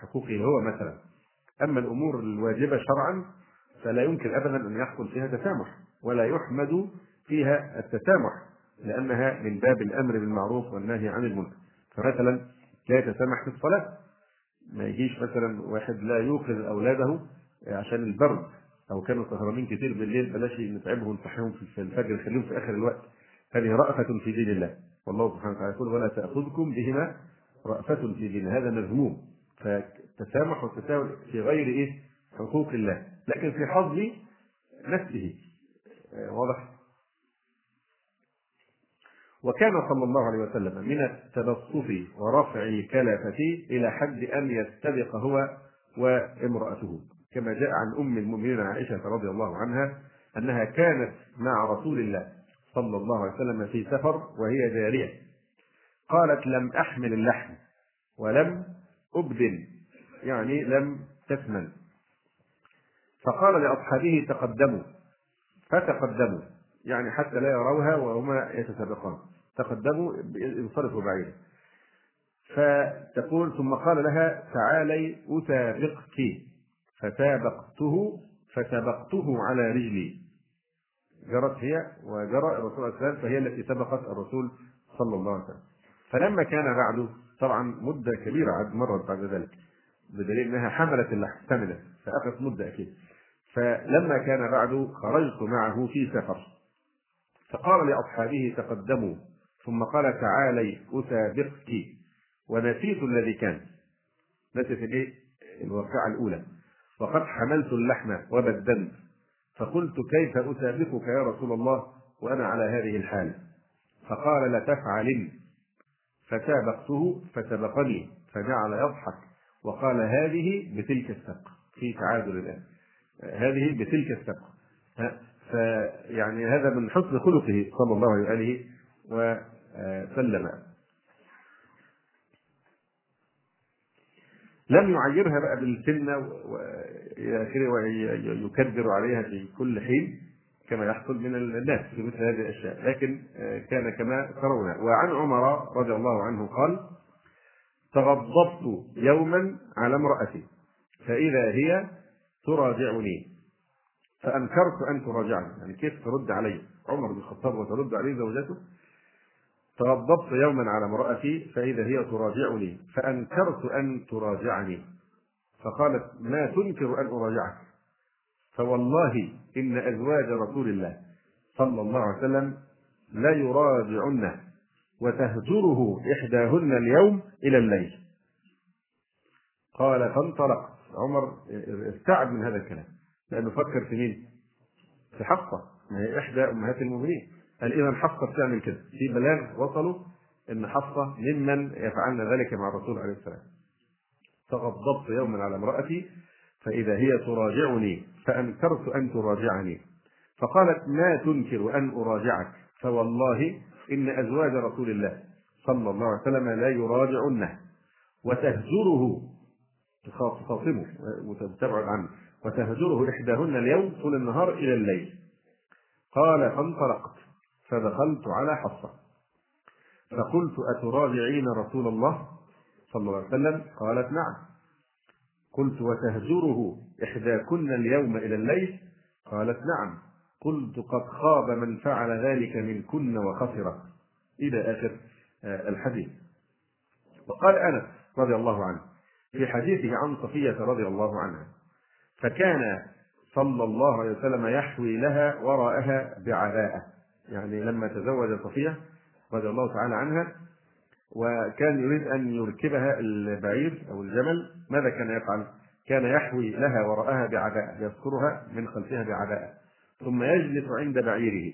حقوقه هو مثلا. أما الأمور الواجبة شرعا فلا يمكن ابدا أن يحصل فيها تسامح ولا يحمد فيها التسامح لأنها من باب الأمر بالمعروف والنهي عن المنكر. فمثلا لا يتسامح في الصلاة. ما يجيش مثلا واحد لا يوقظ أولاده عشان البرد. أو كانوا سهرانين كتير بالليل بلاش نتعبهم ونصحيهم في الفجر نخليهم في آخر الوقت. هذه رأفة في دين الله. والله سبحانه وتعالى يقول ولا تأخذكم بهما رأفة في دين هذا مذموم. فالتسامح والتساهل في غير إيه؟ حقوق الله. لكن في حظ نفسه. واضح؟ وكان صلى الله عليه وسلم من التبسط ورفع الكلفة إلى حد أن يستبق هو وامرأته. كما جاء عن أم المؤمنين عائشة رضي الله عنها أنها كانت مع رسول الله صلى الله عليه وسلم في سفر وهي جارية. قالت لم أحمل اللحم ولم أبدل يعني لم تثمن فقال لأصحابه تقدموا فتقدموا يعني حتى لا يروها وهما يتسابقان. تقدموا انصرفوا بعيدا فتقول ثم قال لها تعالي أسابقك. فسابقته فسبقته على رجلي. جرت هي وجرى الرسول عليه وسلم فهي التي سبقت الرسول صلى الله عليه وسلم. فلما كان بعده طبعا مدة كبيرة مرت بعد ذلك بدليل إنها حملت اللحم حملت فأخذت مدة أكيد. فلما كان بعد خرجت معه في سفر. فقال لأصحابه تقدموا. ثم قال تعالي أسابقك. ونسيت الذي كان. نسيت الايه؟ الواقعة الأولى. وقد حملت اللحم وبدنت فقلت كيف أسابقك يا رسول الله وأنا على هذه الحال؟ فقال لتفعلن فسابقته فسبقني. فجعل يضحك. وقال هذه بتلك السبق. في تعادل الآن. هذه بتلك السبق. فيعني هذا من حسن خلقه صلى الله عليه وآله. وسلم لم يعيرها بقى بالسنة وإلى آخره ويكدر عليها في كل حين كما يحصل من الناس في مثل هذه الأشياء. لكن كان كما ترون. وعن عمر رضي الله عنه قال تغضبت يوما على امرأتي فإذا هي تراجعني فأنكرت أن تراجعني. يعني كيف ترد علي؟ عمر بن الخطاب وترد عليه زوجته؟ تغضبت يوما على امرأتي فإذا هي تراجعني. فأنكرت أن تراجعني. فقالت ما تنكر أن أراجعك. فوالله إن أزواج رسول الله صلى الله عليه وسلم لا يراجعنه وتهجره إحداهن اليوم إلى الليل. قال فانطلقت عمر استعد من هذا الكلام. لأنه فكر في مين؟ في حفصة ما هي إحدى أمهات المؤمنين. قال إذا حفصة بتعمل كده. في بلاغ وصلوا إن حفصة ممن يفعلن ذلك مع الرسول عليه السلام. تغضبت يوما على امرأتي فإذا هي تراجعني فأنكرت أن تراجعني. فقالت ما تنكر أن أراجعك؟ فوالله إن أزواج رسول الله صلى الله عليه وسلم لا يراجعنه وتهجره تخاصمه وتبعد عنه. وتهجره إحداهن اليوم طول النهار إلى الليل. قال فانطلقت. فدخلت على حفصة. فقلت أتراجعين رسول الله صلى الله عليه وسلم؟ قالت نعم. قلت وتهجره إحداكن اليوم إلى الليل؟ قالت نعم. قلت قد خاب من فعل ذلك منكن وخسر. إلى آخر آه، الحديث. وقال أنس رضي الله عنه في حديثه عن صفية رضي الله عنها فكان صلى الله عليه وسلم يحوي لها وراءها بعباءة يعني لما تزوج صفية رضي الله تعالى عنها وكان يريد أن يركبها البعير أو الجمل ماذا كان يفعل؟ كان يحوي لها وراءها بعباءة يذكرها من خلفها بعباءة ثم يجلس عند بعيره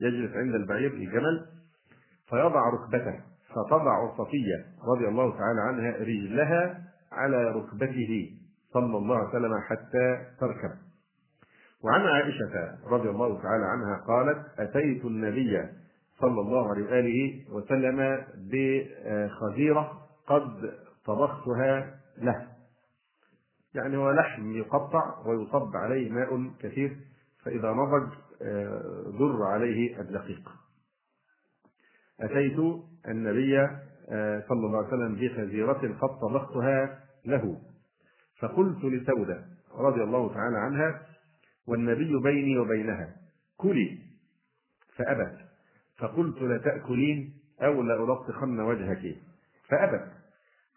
يجلس عند البعير الجمل فيضع ركبته فتضع صفية رضي الله تعالى عنها رجلها على ركبته صلى الله عليه وسلم حتى تركب وعن عائشة رضي الله تعالى عنها قالت أتيت النبي صلى الله عليه وآله وسلم بخزيرة قد طبختها له. يعني هو لحم يقطع ويصب عليه ماء كثير فإذا نضج ضر عليه الدقيق. أتيت النبي صلى الله عليه وسلم بخزيرة قد طبختها له. فقلت لسودة رضي الله تعالى عنها والنبي بيني وبينها كلي فأبت. فقلت لتأكلين أو لألطخن وجهك. فأبت.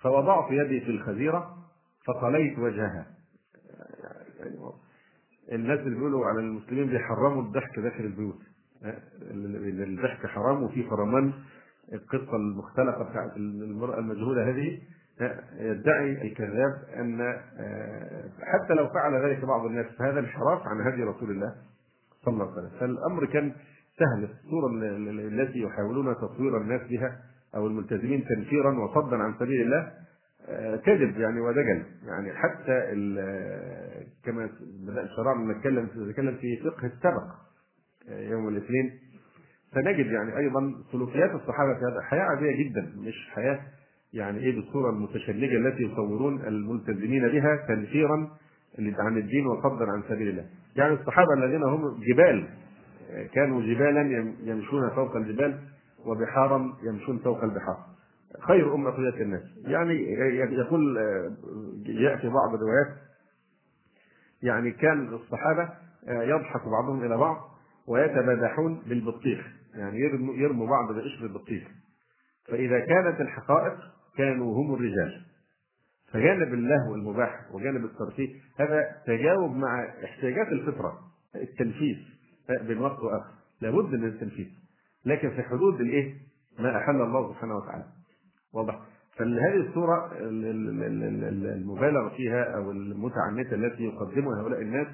فوضعت يدي في الخزيرة فطليت وجهها. الناس اللي بيقولوا على المسلمين بيحرموا الضحك داخل البيوت. الضحك حرام وفي فرمان القصة المختلقة بتاعت المرأة المجهولة هذه. يدعي الكذاب أن آه، حتى لو فعل ذلك بعض الناس فهذا انحراف عن هدي رسول الله صلى الله عليه وسلم. فالأمر كان سهل. الصورة التي يحاولون تصوير الناس بها أو الملتزمين تنفيرا وصدا عن سبيل الله آه، كذب يعني ودجل. يعني حتى كما بدأ شرعنا نتكلم نتكلم في فقه السبق آه، يوم الاثنين. فنجد يعني أيضا سلوكيات الصحابة في هذا حياة عادية جدا مش حياة يعني إيه بالصورة المتشنجة التي يصورون الملتزمين بها تنفيرا عن الدين وصدا عن سبيل الله. يعني الصحابة الذين هم جبال كانوا جبالا يمشون فوق الجبال وبحارا يمشون فوق البحار. خير أمة قيادة الناس. يعني يقول جاء في بعض الروايات يعني كان الصحابة يضحك بعضهم إلى بعض ويتبادحون بالبطيخ يعني يرموا بعض بقشر البطيخ فإذا كانت الحقائق كانوا هم الرجال. فجانب اللهو المباح وجانب الترفيه هذا تجاوب مع احتياجات الفطرة التنفيذ بين وقت وآخر. لابد من التنفيذ. لكن في حدود الإيه؟ ما أحل الله سبحانه وتعالى. واضح. فهذه الصورة المبالغ فيها أو المتعنتة التي يقدمها هؤلاء الناس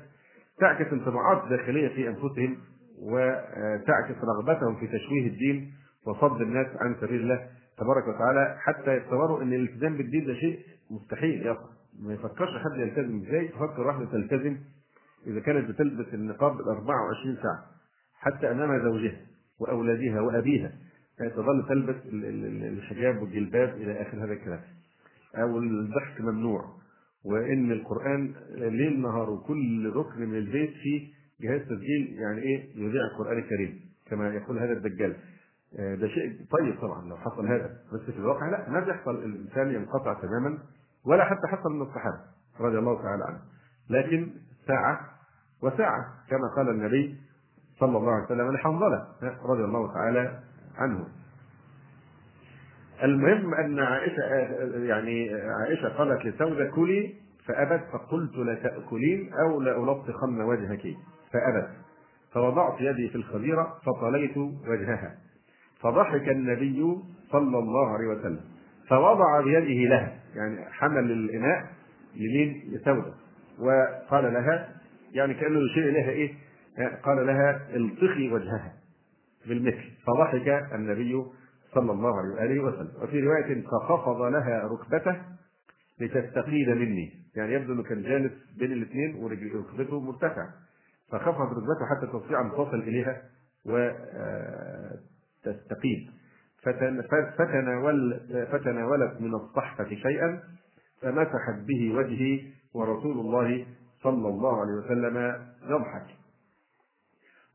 تعكس انطباعات داخلية في أنفسهم وتعكس رغبتهم في تشويه الدين وصد الناس عن سبيل الله. تبارك وتعالى حتى يتصوروا إن الالتزام بالدين ده شيء مستحيل يا ما يفكرش حد يلتزم إزاي؟ تفكر واحدة تلتزم إذا كانت بتلبس النقاب 24 ساعة حتى أمام زوجها وأولادها وأبيها تظل تلبس الحجاب والجلباب إلى آخر هذا الكلام. أو الضحك ممنوع. وإن القرآن ليل نهار وكل ركن من البيت فيه جهاز تسجيل يعني إيه؟ يذيع القرآن الكريم كما يقول هذا الدجال. ده شيء طيب طبعا لو حصل هذا. بس في الواقع لا ما بيحصل الإنسان ينقطع تماما ولا حتى حصل من الصحابة رضي الله تعالى عنهم لكن ساعة وساعة كما قال النبي صلى الله عليه وسلم لحنظلة رضي الله تعالى عنه. المهم أن عائشة يعني عائشة قالت لسوده كلي فأبت فقلت لتاكلين أو لالطخن وجهك. فأبت فوضعت يدي في الخبيره فطليت وجهها. فضحك النبي صلى الله عليه وسلم فوضع بيده لها يعني حمل الإناء لمين لسوده وقال لها يعني كأنه يشير إليها إيه؟ قال لها الطخي وجهها بالمثل فضحك النبي صلى الله عليه وآله وسلم. وفي رواية فخفض لها ركبته لتستقيل مني يعني يبدو انه كان جالس بين الاثنين وركبته مرتفعة فخفض ركبته حتى تستطيع أن تصل إليها وتستقيم فتناول فتناولت من الصحفة شيئا فمسحت به وجهي ورسول الله صلى الله عليه وسلم يضحك.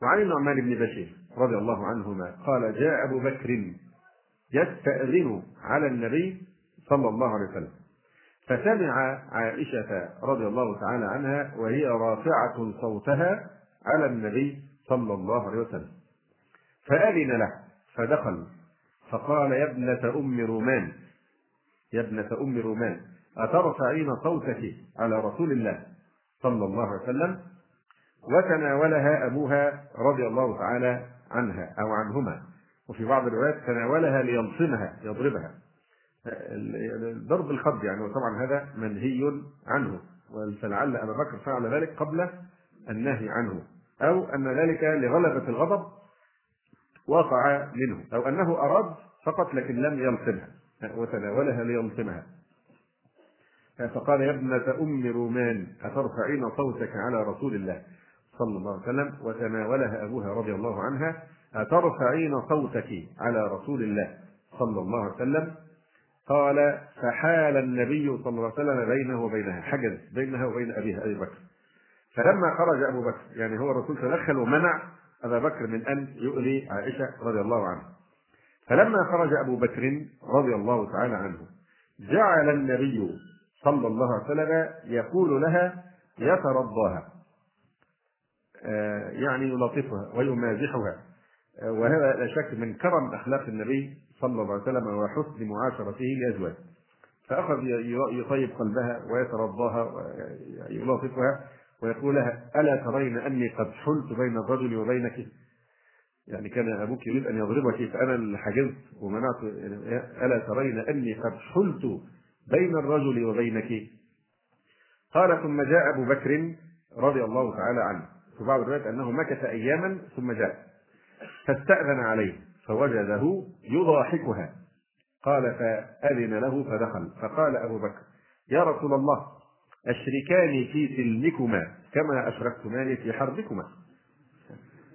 وعن النعمان بن بشير رضي الله عنهما قال جاء أبو بكر يستأذن على النبي صلى الله عليه وسلم. فسمع عائشة رضي الله تعالى عنها وهي رافعة صوتها على النبي صلى الله عليه وسلم. فأذن له. فدخل. فقال يا ابنة أم رومان يا ابنة أم رومان أترفعين صوتك على رسول الله صلى الله عليه وسلم؟ وتناولها أبوها رضي الله تعالى عنها أو عنهما. وفي بعض الروايات تناولها ليلصمها يضربها. ضرب الخد يعني وطبعا هذا منهي عنه. فلعل أبا بكر فعل ذلك قبل النهي عنه. أو أن ذلك لغلبة الغضب وقع منه. أو أنه أراد فقط لكن لم يلصمها وتناولها ليلصمها فقال يا ابنة أم رومان أترفعين صوتك على رسول الله صلى الله عليه وسلم؟ وتناولها أبوها رضي الله عنها أترفعين صوتك على رسول الله صلى الله عليه وسلم؟ قال فحال النبي صلى الله عليه وسلم بينه وبينها. حجز بينها وبين أبيها أبي بكر. فلما خرج أبو بكر يعني هو الرسول تدخل ومنع أبا بكر من أن يؤذي عائشة رضي الله عنها فلما خرج أبو بكر رضي الله تعالى عنه جعل النبي صلى الله عليه وسلم يقول لها يترضاها يعني يلاطفها ويمازحها. آه، وهذا لا شك من كرم أخلاق النبي صلى الله عليه وسلم وحسن معاشرته لأزواجه. فأخذ يطيب قلبها ويترضاها ويلاطفها ويقول لها ألا ترين أني قد حلت بين الرجل وبينك؟ يعني كان أبوك يريد أن يضربك فانا اللي حجزت ومنعت ألا ترين أني قد حلت بين الرجل وبينك؟ قال ثم جاء أبو بكر رضي الله تعالى عنه في بعض الروايات أنه مكث أياما ثم جاء فاستأذن عليه فوجده يضاحكها قال فأذن له فدخل. فقال أبو بكر يا رسول الله أشركاني في سلمكما كما أشركتماني في حربكما.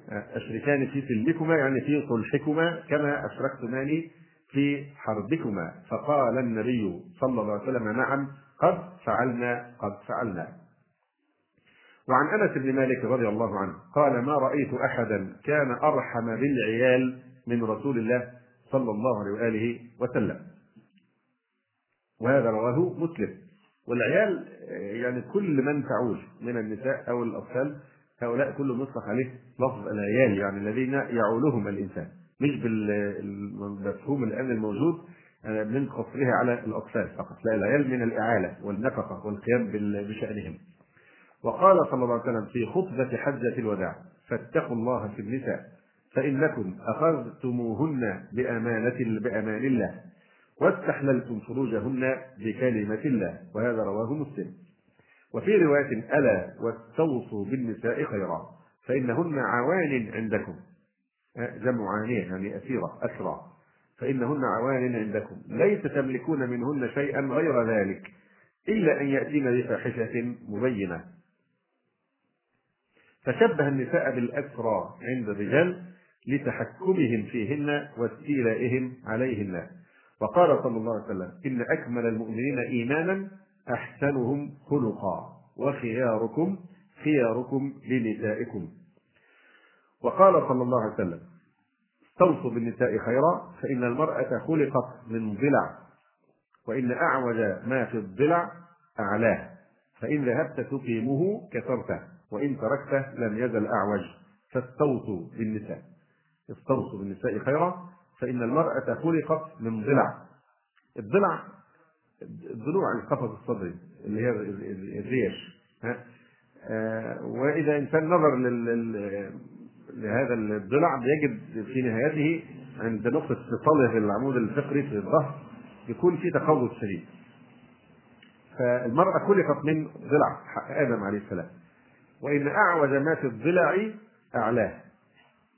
أشركاني في سلمكما يعني في صلحكما كما أشركتماني في حربكما. فقال النبي صلى الله عليه وسلم نعم قد فعلنا قد فعلنا. وعن أنس بن مالك رضي الله عنه قال ما رأيت أحدا كان أرحم بالعيال من رسول الله صلى الله عليه وآله وسلم. وهذا رواه مسلم. والعيال يعني كل من تعول من النساء أو الأطفال هؤلاء كلهم يطلق عليه لفظ العيال يعني الذين يعولهم الإنسان. مش بالمفهوم الآن الموجود من قصرها على الأطفال فقط لا العيال من الإعالة والنفقة والقيام بشأنهم. وقال صلى الله عليه وسلم في خطبة حجة الوداع فاتقوا الله في النساء فإنكم أخذتموهن بأمانة بأمان الله. واستحللتم فروجهن بكلمة الله وهذا رواه مسلم. وفي رواية ألا واستوصوا بالنساء خيرا فإنهن عوان عندكم. جمع عانية يعني أسيرة أسرى فإنهن عوان عندكم. ليس تملكون منهن شيئا غير ذلك إلا أن يأتين بفاحشة مبينة. فشبه النساء بالأسرى عند الرجال لتحكمهم فيهن واستيلائهم عليهن. وقال صلى الله عليه وسلم إن أكمل المؤمنين إيمانا أحسنهم خلقا وخياركم خياركم لنسائكم. وقال صلى الله عليه وسلم استوصوا بالنساء خيرا فإن المرأة خلقت من ضلع وإن أعوج ما في الضلع أعلاه فإن ذهبت تقيمه كسرته وإن تركته لم يزل أعوج. فاستوصوا بالنساء استوصوا بالنساء خيرا فإن المرأة خلقت من ضلع. الضلع الضلوع القفص الصدري اللي هي الريش ها؟ آه وإذا إنسان نظر لهذا الضلع بيجد في نهايته عند نقطة اتصاله بالعمود الفقري في الظهر يكون في تقوس شديد. فالمرأة خلقت من ضلع آدم عليه السلام. وإن أعوج ما في الضلع أعلاه.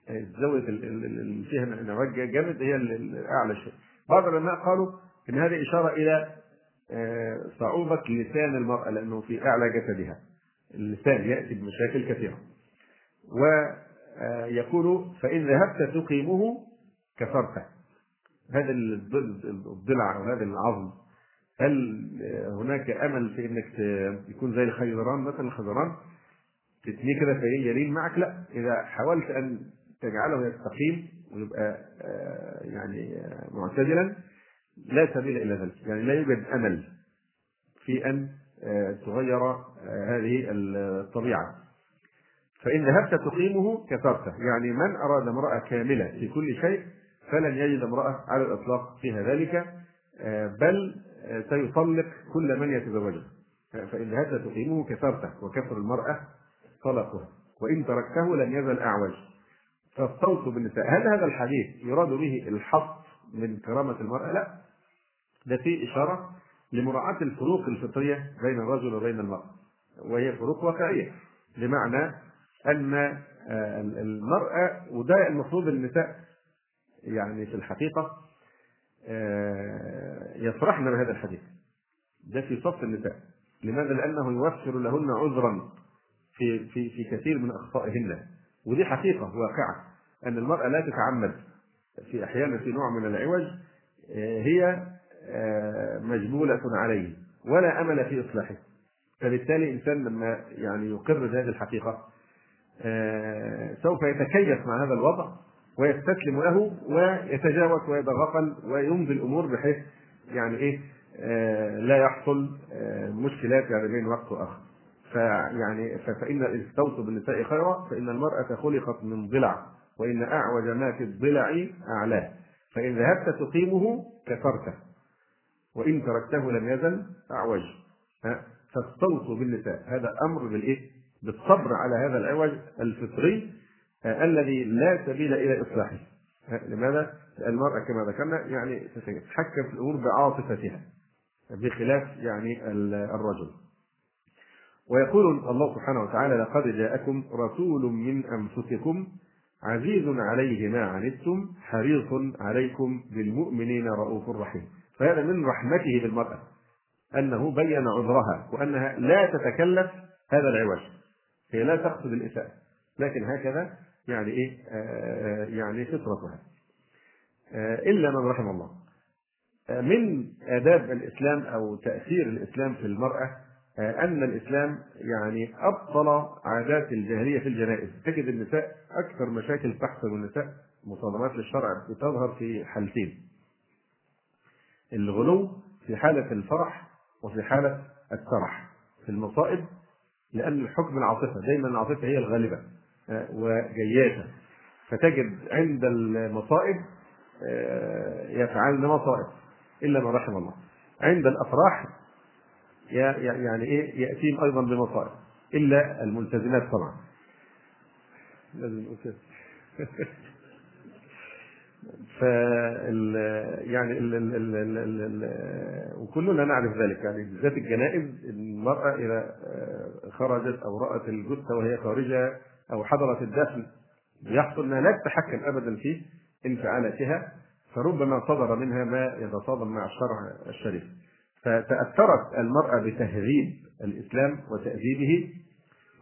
اللي فيها انعواج جامد هي الأعلى شيء. بعض العلماء قالوا إن هذه إشارة إلى صعوبة لسان المرأة لأنه في أعلى جسدها. اللسان يأتي بمشاكل كثيرة. ويقول فإن ذهبت تقيمه كسرته هذا الضلع أو هذا العظم. هل هناك أمل في أنك يكون زي الخيزران مثلا الخيزران تتنيه كده فيلين معك؟ لا. إذا حاولت أن تجعله يستقيم ويبقى يعني معتدلا لا سبيل إلى ذلك، يعني لا يوجد أمل في أن تغير هذه الطبيعة. فإن ذهبت تقيمه كسرته، يعني من أراد امرأة كاملة في كل شيء فلن يجد امرأة على الإطلاق فيها ذلك بل سيطلق كل من يتزوجها. فإن ذهبت تقيمه كسرته وكسر المرأة طلقها، وإن تركته لن يزل أعوج. فاستوصوا بالنساء، هل هذا الحديث يراد به الحط من كرامة المرأة؟ لا. ده فيه إشارة لمراعاة الفروق الفطرية بين الرجل وبين المرأة. وهي فروق واقعية. بمعنى أن المرأة وده المفروض النساء يعني في الحقيقة يفرحن بهذا الحديث. ده في صف النساء. لماذا؟ لأنه يوفر لهن عذرا في في في كثير من أخطائهن. ودي حقيقة واقعة أن المرأة لا تتعمد في أحيانا في نوع من العوج هي مجبولة عليه ولا أمل في إصلاحه. فبالتالي الإنسان لما يعني يقر بهذه الحقيقة سوف يتكيف مع هذا الوضع ويستسلم له ويتجاوز ويتغفل ويمضي الأمور بحيث يعني إيه لا يحصل مشكلات يعني بين وقت وآخر. فيعني فإن استوصوا بالنساء خيرا فإن المرأة خلقت من ضلع وإن أعوج ما في الضلع أعلاه. فإن ذهبت تقيمه كسرته وإن تركته لم يزل أعوج. فاستوصوا بالنساء هذا أمر بالإيه؟ بالصبر على هذا العوج الفطري الذي لا سبيل إلى إصلاحه. لماذا؟ المرأة كما ذكرنا يعني تتحكم في الأمور بعاطفتها بخلاف يعني الرجل. ويقول الله سبحانه وتعالى لقد جاءكم رسول من أنفسكم عزيز عليه ما عنتم حريص عليكم بالمؤمنين رؤوف رحيم. فهذا من رحمته بالمرأة أنه بين عذرها وأنها لا تتكلف هذا العوج. هي لا تقصد الإساءة لكن هكذا يعني إيه آه يعني فطرتها. آه إلا من رحم الله. آه من آداب الإسلام أو تأثير الإسلام في المرأة أن الإسلام يعني أبطل عادات الجاهلية في الجنائز، تجد النساء أكثر مشاكل تحصل النساء مصادمات للشرع بتظهر في حالتين. الغلو في حالة الفرح وفي حالة السرح. في المصائب لأن الحكم العاطفة دايما العاطفة هي الغالبة وجياشة فتجد عند المصائب يفعلن مصائب إلا ما رحم الله عند الأفراح يعني إيه؟ يأتيهم أيضا بمصائب. إلا الملتزمات طبعا. لازم ف يعني ال ال ال ال ال ال وكلنا نعرف ذلك. يعني بالذات الجنائز المرأة إذا خرجت أو رأت الجثة وهي خارجة أو حضرت الدفن يحصل أنها لا تتحكم أبدا في انفعالاتها فربما صدر منها ما يتصادم مع الشرع الشريف. فتأثرت المرأة بتهذيب الإسلام وتأديبه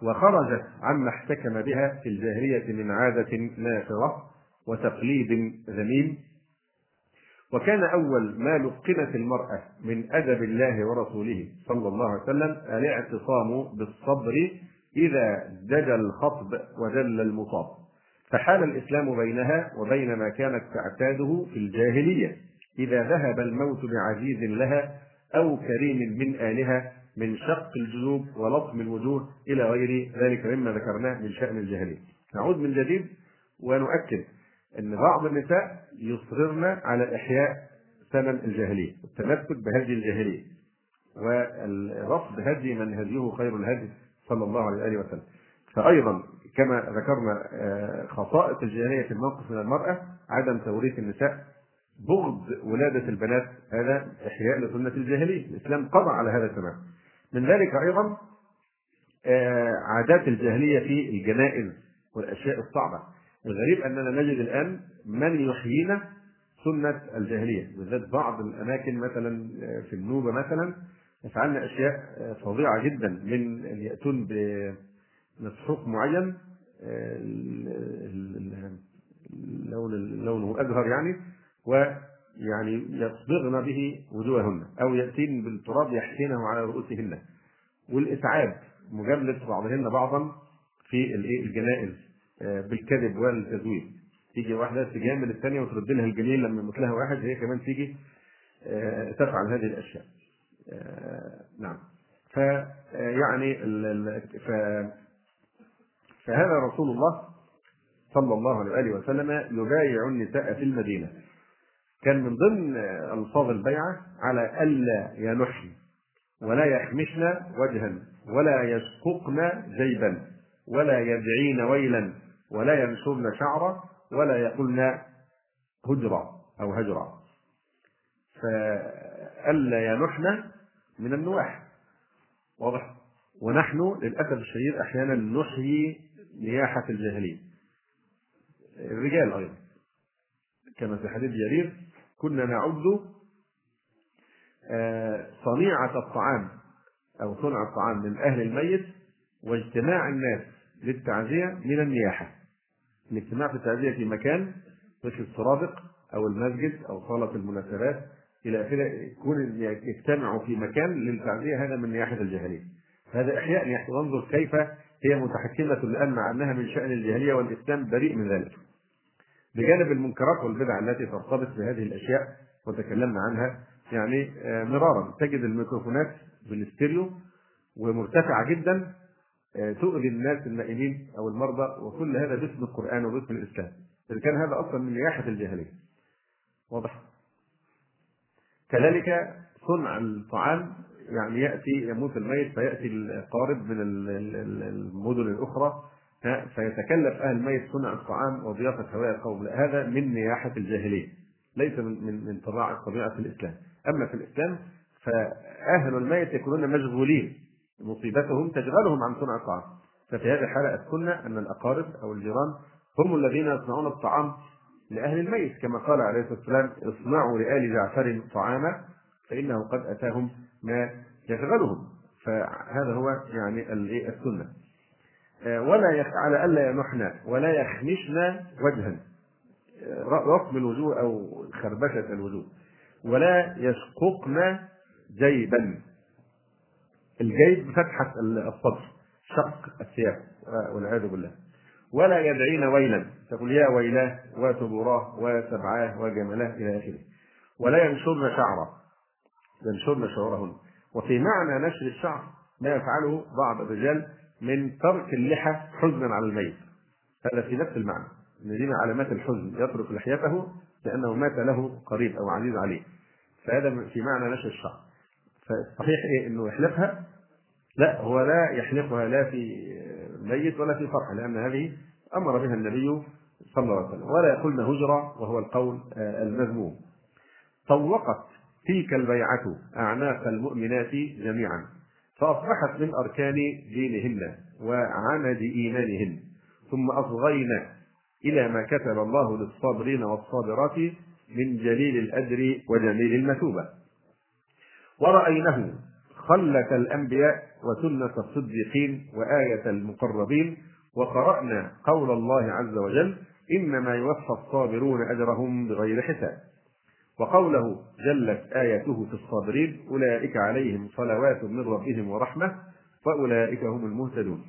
وخرجت عما احتكم بها في الجاهلية من عادة نافرة وتقليد ذميم. وكان أول ما لقنت المرأة من أدب الله ورسوله صلى الله عليه وسلم الاعتصام بالصبر إذا دجى الخطب ودل المصاب. فحال الإسلام بينها وبين ما كانت تعتاده في الجاهلية. إذا ذهب الموت بعزيز لها أو كريم من آلها من شق الجيوب ولطم الوجوه إلى غير ذلك مما ذكرناه من شأن الجاهلية. نعود من جديد ونؤكد أن بعض النساء يصررن على إحياء ثمن الجاهلية التمسك بهدي الجاهلية ورفض هدي من هديه خير الهدي صلى الله عليه وآله وسلم. فأيضا كما ذكرنا آه، خصائص الجاهلية في الموقف من المرأة عدم توريث النساء بغض ولادة البنات هذا إحياء لسنة الجاهلية الإسلام قضى على هذا تماما من ذلك أيضا آه، عادات الجاهلية في الجنائز والأشياء الصعبة. الغريب أننا نجد الآن من يحيينا سنة الجاهلية بالذات بعض الأماكن مثلا آه، في النوبة مثلا يفعلن أشياء آه، فظيعة جدا من أن يأتون بمسحوق معين لون لونه أزهر يعني ويعني يصبغن به وجوههن أو يأتين بالتراب يحسينه على رؤوسهن. والإسعاد مجاملة بعضهن بعضا في الجنائز آه، بالكذب والتزوير تيجي واحدة تجامل الثانية وترد لها الجميل لما يموت لها واحد هي كمان تيجي آه، تفعل هذه الأشياء. آه، نعم. فيعني ف فهذا رسول الله صلى الله عليه وآله وسلم يبايع النساء في المدينة. كان من ضمن الفاظ البيعة على ألا ينحن ولا يخمشن وجها ولا يشققن جيبا ولا يدعين ويلا ولا ينشرن شعرا ولا يقولن هجرا أو هجرا. فألا ينحن من النواح واضح؟ ونحن للأسف الشديد أحيانا نحيي نياحة الجاهلية الرجال أيضا. كما في حديث جرير كنا نعد آه، صنيعة الطعام أو صنع الطعام من أهل الميت واجتماع الناس للتعزية من النياحة. الاجتماع في التعزية في مكان مثل السرادق أو المسجد أو صالة المناسبات إلى آخره يكون يجتمعوا في مكان للتعزية هذا من نياحة الجاهلية. هذا إحياء نياحة وانظر كيف هي متحكمة الآن مع أنها من شأن الجاهلية والإسلام بريء من ذلك. بجانب المنكرات والبدع التي ترتبط بهذه الأشياء وتكلمنا عنها يعني آه، مرارا. تجد الميكروفونات بالاستيريو ومرتفعة جدا آه، تؤذي الناس النائمين أو المرضى وكل هذا باسم القرآن وباسم الإسلام. اذا كان هذا أصلا من نياحه الجاهلية. واضح؟ كذلك صنع الطعام يعني يأتي يموت الميت فيأتي القارب من المدن الأخرى فيتكلف أهل الميت صنع الطعام وضيافة هواء القوم. هذا من نياحة الجاهلية ليس من من من طباع طبيعة الإسلام. أما في الإسلام فأهل الميت يكونون مشغولين مصيبتهم تشغلهم عن صنع الطعام. ففي هذه الحالة السنة أن الأقارب أو الجيران هم الذين يصنعون الطعام لأهل الميت. كما قال عليه الصلاة والسلام اصنعوا لآل جعفر طعاما فإنه قد أتاهم ما يشغلهم. فهذا هو يعني السنة. آه، ولا يخ... على الا ينحن ولا يخمشن وجها. آه، رسم الوجوه أو خربشة الوجوه. ولا يشققن جيبا. الجيب فتحه الصدر شق الثياب آه، والعياذ بالله. ولا يدعين ويلا. تقول يا ويلاه وتبوراه وسبعاه وجملاه إلى آخره. ولا ينشرن شعرا ينشرن شعورهن وفي معنى نشر الشعر ما يفعله بعض الرجال من ترك اللحى حزنا على الميت. هذا في نفس المعنى إن دي من علامات الحزن يترك لحيته لأنه مات له قريب أو عزيز عليه. فهذا في معنى نشر الشعر فالصحيح إيه؟ إنه يحلقها لا هو لا يحلقها لا في ميت ولا في فرح لأن هذه أمر بها النبي صلى الله عليه وسلم. ولا يقولن هجرة وهو القول آه، المذموم. طوقت تلك البيعة أعناق المؤمنات جميعا. فأصبحت من أركان دينهن وعمد إيمانهن ثم أصغينا إلى ما كتب الله للصابرين والصابرات من جليل الأجر وجميل المثوبة. ورأينه خلة الأنبياء وسنة الصديقين وآية المقربين وقرأنا قول الله عز وجل إنما يوفى الصابرون أجرهم بغير حساب. وقوله جلت آيته في الصابرين أولئك عليهم صلوات من ربهم ورحمة وأولئك هم المهتدون.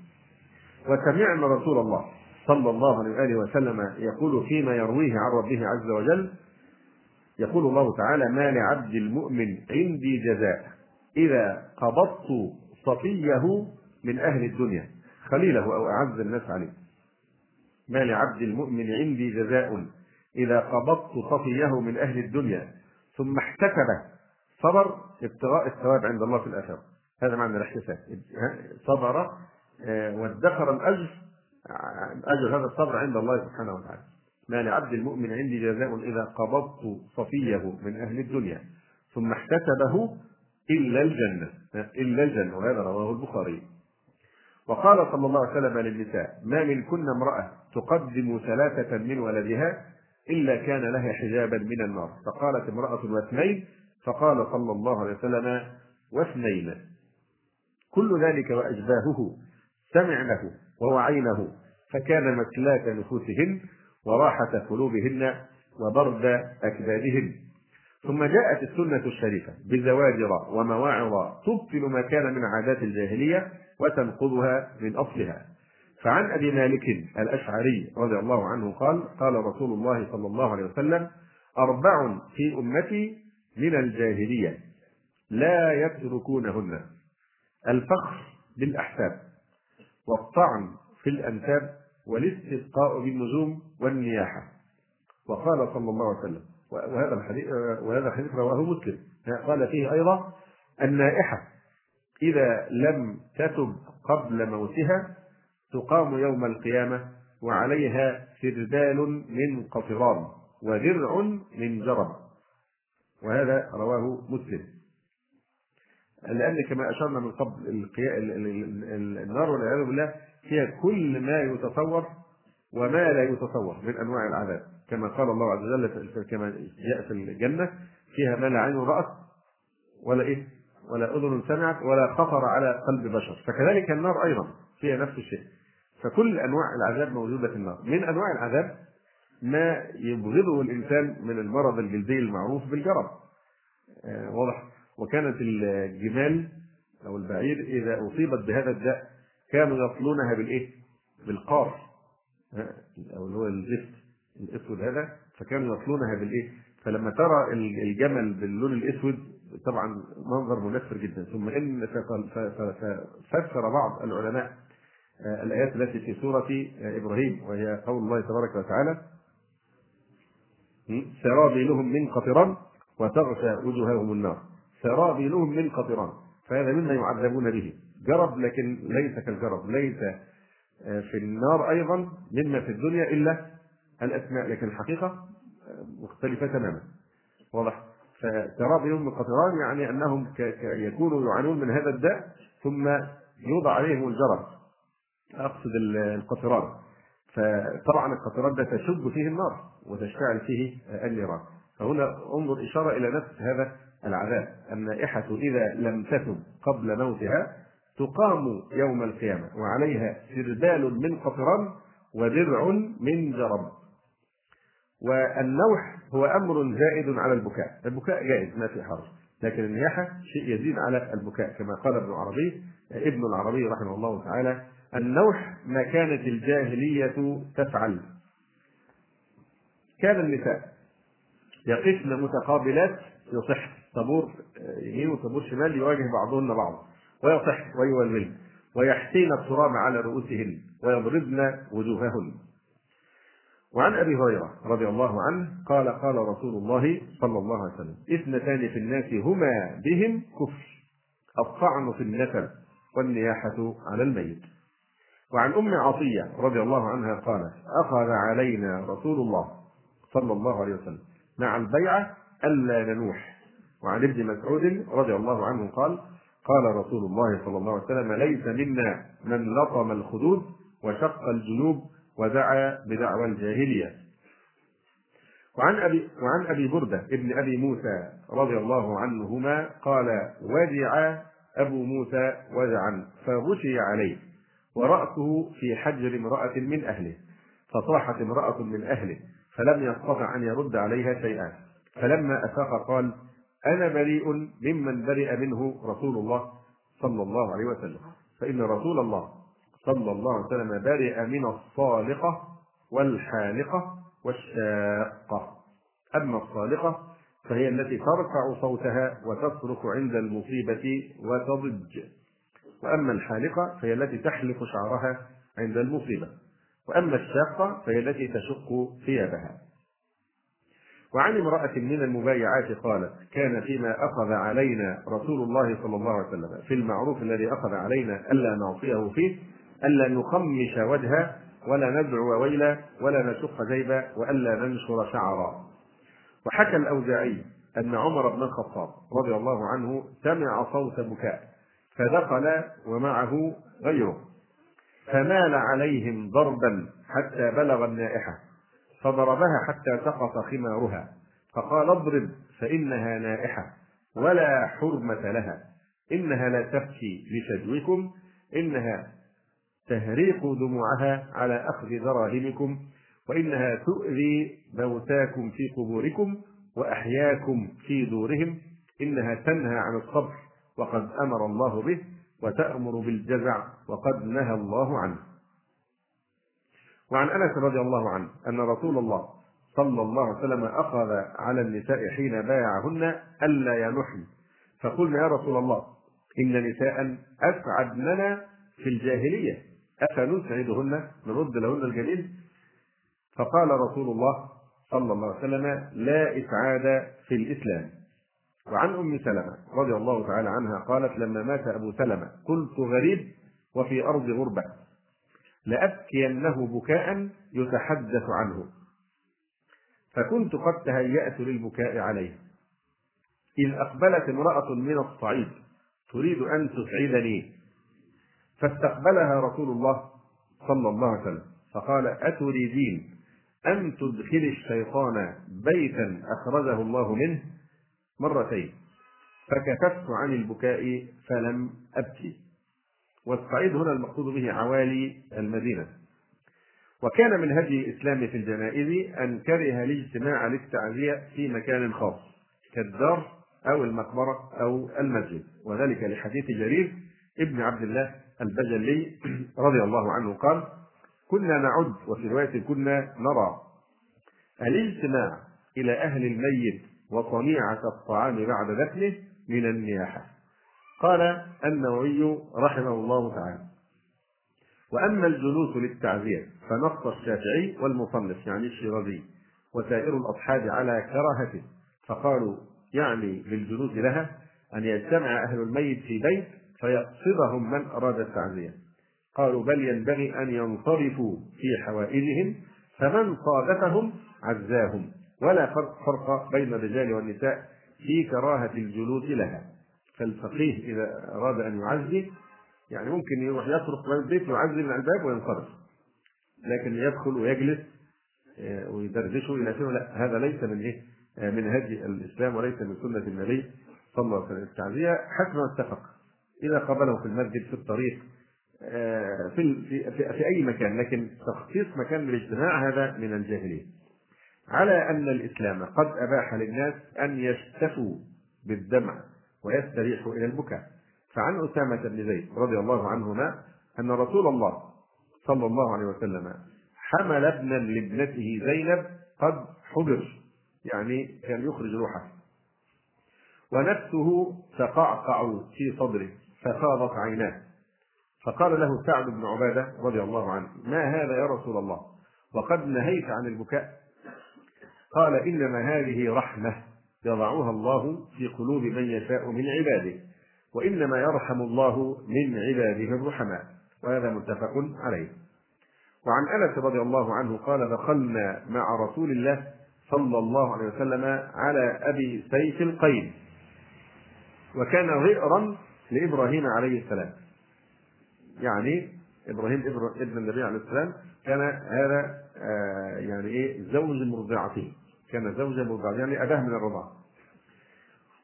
وسمعنا رسول الله صلى الله عليه وآله وسلم يقول فيما يرويه عن ربه عز وجل يقول الله تعالى ما لعبد المؤمن عندي جزاء إذا قبضت صفيه من أهل الدنيا خليله أو أعز الناس عليه. ما لعبد المؤمن عندي جزاء إذا قبضت صفيه من أهل الدنيا ثم احتسبه صبر ابتغاء الثواب عند الله في الآخرة. هذا معنى الاحتساب. صبر آه، وادخر الأجر أجر هذا الصبر عند الله سبحانه وتعالى. ما لعبد المؤمن عندي جزاء إذا قبضت صفيه من أهل الدنيا ثم احتسبه إلا الجنة. إلا الجنة وهذا رواه البخاري. وقال صلى الله عليه وسلم للنساء ما منكن امرأة تقدم ثلاثة من ولدها إلا كان لها حجابا من النار. فقالت امرأة واثنين فقال صلى الله عليه وسلم واثنين. كل ذلك وأشباهه سمعنه ووعينه فكان مسلاك نفوسهن وراحة قلوبهن وبرد أكبادهن ثم جاءت السنة الشريفة بزواجر ومواعظ تبطل ما كان من عادات الجاهلية وتنقضها من أصلها. فعن أبي مالك الأشعري رضي الله عنه قال قال رسول الله صلى الله عليه وسلم أربع في أمتي من الجاهلية لا يتركونهن. الفخر بالأحساب والطعن في الأنساب والاستسقاء بالنجوم والنياحة. وقال صلى الله عليه وسلم وهذا الحديث وهذا الحديث رواه مسلم. قال فيه أيضا النائحة إذا لم تتب قبل موتها تقام يوم القيامة وعليها سردال من قطران ودرع من جرب. وهذا رواه مسلم. لأن كما أشرنا من قبل النار والعياذ بالله فيها كل ما يتصور وما لا يتصور من أنواع العذاب. كما قال الله عز وجل كما جاء في الجنة فيها ما لا عين رأت ولا إيه ولا أذن سمعت ولا خطر على قلب بشر. فكذلك النار أيضا فيها نفس الشيء. فكل أنواع العذاب موجودة في النار. من أنواع العذاب ما يبغضه الإنسان من المرض الجلدي المعروف بالجرب. آه واضح. وكانت الجمال أو البعير إذا أصيبت بهذا الداء كانوا يصلونها بالإيه؟ بالقار. أو اللي هو الزفت الأسود هذا فكانوا يصلونها بالإيه؟ فلما ترى الجمل باللون الأسود طبعا منظر منفر جدا. ثم إن فسر بعض العلماء آه، الآيات التي في سورة آه، إبراهيم وهي قول الله تبارك وتعالى سرابيلهم من قطران وتغشى وجوههم النار. سرابيلهم من قطران فهذا مما يعذبون به. جرب لكن ليس كالجرب ليس آه، في النار أيضا مما في الدنيا إلا الأسماء لكن الحقيقة مختلفة تماما. واضح؟ فترى بهم القطران يعني أنهم يكونوا يعانون من هذا الداء ثم يوضع عليهم الجرس أقصد القطران. فطبعا القطران ده تشب فيه النار وتشتعل فيه النيران. فهنا انظر إشارة إلى نفس هذا العذاب. النائحة إذا لم تتب قبل موتها تقام يوم القيامة وعليها سردال من قطران ودرع من جرب والنوح هو أمر زائد على البكاء، البكاء جائز ما في حرج، لكن النياحة شيء يزيد على البكاء كما قال ابن العربي ابن العربي رحمه الله تعالى النوح ما كانت الجاهلية تفعل. كان النساء يقفن متقابلات يصح. طابور يمين وطابور شمال يواجه بعضهن بعضا ويصح ويولن ويحتين التراب على رؤوسهن. ويضربن وجوههن. وعن أبي هريرة رضي الله عنه قال قال رسول الله صلى الله عليه وسلم اثنتان في الناس هما بهم كفر. الطعن في النسب والنياحة على الميت. وعن أم عطية رضي الله عنها قالت أخذ علينا رسول الله صلى الله عليه وسلم مع البيعة ألا ننوح. وعن ابن مسعود رضي الله عنه قال قال رسول الله صلى الله عليه وسلم ليس منا من لطم الخدود وشق الجنوب ودعا بدعوى الجاهلية. وعن أبي وعن أبي بردة ابن أبي موسى رضي الله عنهما قال ودع أبو موسى وجعا فغشي عليه. ورأسه في حجر امرأة من أهله فصاحت امرأة من أهله فلم يستطع أن يرد عليها شيئا. فلما افاق قال أنا بريء ممن برئ منه رسول الله صلى الله عليه وسلم. فإن رسول الله صلى الله عليه وسلم برئ من الصالقة والحالقة والشاقة. أما الصالقة فهي التي ترفع صوتها وتصرخ عند المصيبة وتضج. وأما الحالقة فهي التي تحلق شعرها عند المصيبة وأما الشاقة فهي التي تشق ثيابها. وعن امرأة من المبايعات قالت كان فيما أخذ علينا رسول الله صلى الله عليه وسلم في المعروف الذي أخذ علينا ألا نعصيه فيه ألا نخمش وجهه ولا ندعو ويلا ولا نشق جيبا وألا ننشر شعرا وحكى الأوزاعي أن عمر بن الخطاب رضي الله عنه سمع صوت بكاء. فدخل ومعه غيره. فمال عليهم ضربا حتى بلغ النائحة فضربها حتى سقط خمارها. فقال اضرب فإنها نائحة ولا حرمة لها. إنها لا تبكي لشجوكم إنها تهريق دموعها على أخذ دراهمكم وإنها تؤذي موتاكم في قبوركم وأحياكم في دورهم. إنها تنهى عن الصبر. وقد أمر الله به وتأمر بالجزع وقد نهى الله عنه. وعن أنس رضي الله عنه أن رسول الله صلى الله عليه وسلم أخذ على النساء حين بايعهن ألا ينحن فقلنا يا رسول الله إن نساء أسعدننا في الجاهلية أفنسعدهن؟ نرد لهن الجميل فقال رسول الله صلى الله عليه وسلم لا إسعاد في الإسلام. وعن أم سلمة رضي الله تعالى عنها قالت لما مات أبو سلمة قلت غريب وفي أرض غربة لأبكينه بكاء يتحدث عنه. فكنت قد تهيأت للبكاء عليه. إذ أقبلت امرأة من الصعيد تريد أن تسعدني. فاستقبلها رسول الله صلى الله عليه وسلم فقال أتريدين أن تدخلي الشيطان بيتا أخرجه الله منه؟ مرتين. فكففت عن البكاء فلم أبكي. والصعيد هنا المقصود به عوالي المدينة. وكان من هدي الإسلام في الجنائز أن كره الاجتماع للتعزية في مكان خاص كالدار أو المقبرة أو المسجد. وذلك لحديث جرير ابن عبد الله البجلي رضي الله عنه قال كنا نعد وفي رواية كنا نرى. الاجتماع إلى أهل الميت وصنيعة الطعام بعد دفنه من النياحة. قال النووي رحمه الله تعالى وأما الجلوس للتعزية فنص الشافعي والمصنف يعني الشيرازي وسائر الأصحاب على كراهته فقالوا يعني بالجلوس لها أن يجتمع أهل الميت في بيت فيقصدهم من أراد التعزية. قالوا بل ينبغي أن ينصرفوا في حوائجهم فمن صادفهم عزاهم. ولا فرق بين الرجال والنساء في كراهة الجلوس لها. فالفقيه إذا أراد أن يعزي يعني ممكن يروح يطرق باب البيت ويعزي من الباب وينصرف. لكن يدخل ويجلس آه، ويدردشه إلى آخره لا هذا ليس من إيه؟ آه، من هدي الإسلام وليس من سنة النبي صلى الله عليه وسلم. التعزية حسب ما اتفق إذا قابله في المسجد في الطريق آه، في, في, في, في أي مكان. لكن تخصيص مكان للاجتماع هذا من الجاهلية. على أن الإسلام قد أباح للناس أن يشتفوا بالدمع ويستريح إلى البكاء. فعن أسامة بن زيد رضي الله عنهما أن رسول الله صلى الله عليه وسلم حمل ابنا لابنته زينب قد حضر يعني كان يخرج روحه. ونفسه تقعقع في صدره ففاضت عيناه. فقال له سعد بن عبادة رضي الله عنه ما هذا يا رسول الله؟ وقد نهيت عن البكاء. قال إنما هذه رحمة يضعها الله في قلوب من يشاء من عباده وإنما يرحم الله من عباده الرحماء وهذا متفق عليه. وعن أنس رضي الله عنه قال دخلنا مع رسول الله صلى الله عليه وسلم على أبي سيف القيد وكان ظئرا لإبراهيم عليه السلام. يعني إبراهيم ابن النبي عليه السلام كان هذا آه يعني إيه زوج مرضعته. كان زوجا مرضعته يعني اباه من الرضاعة.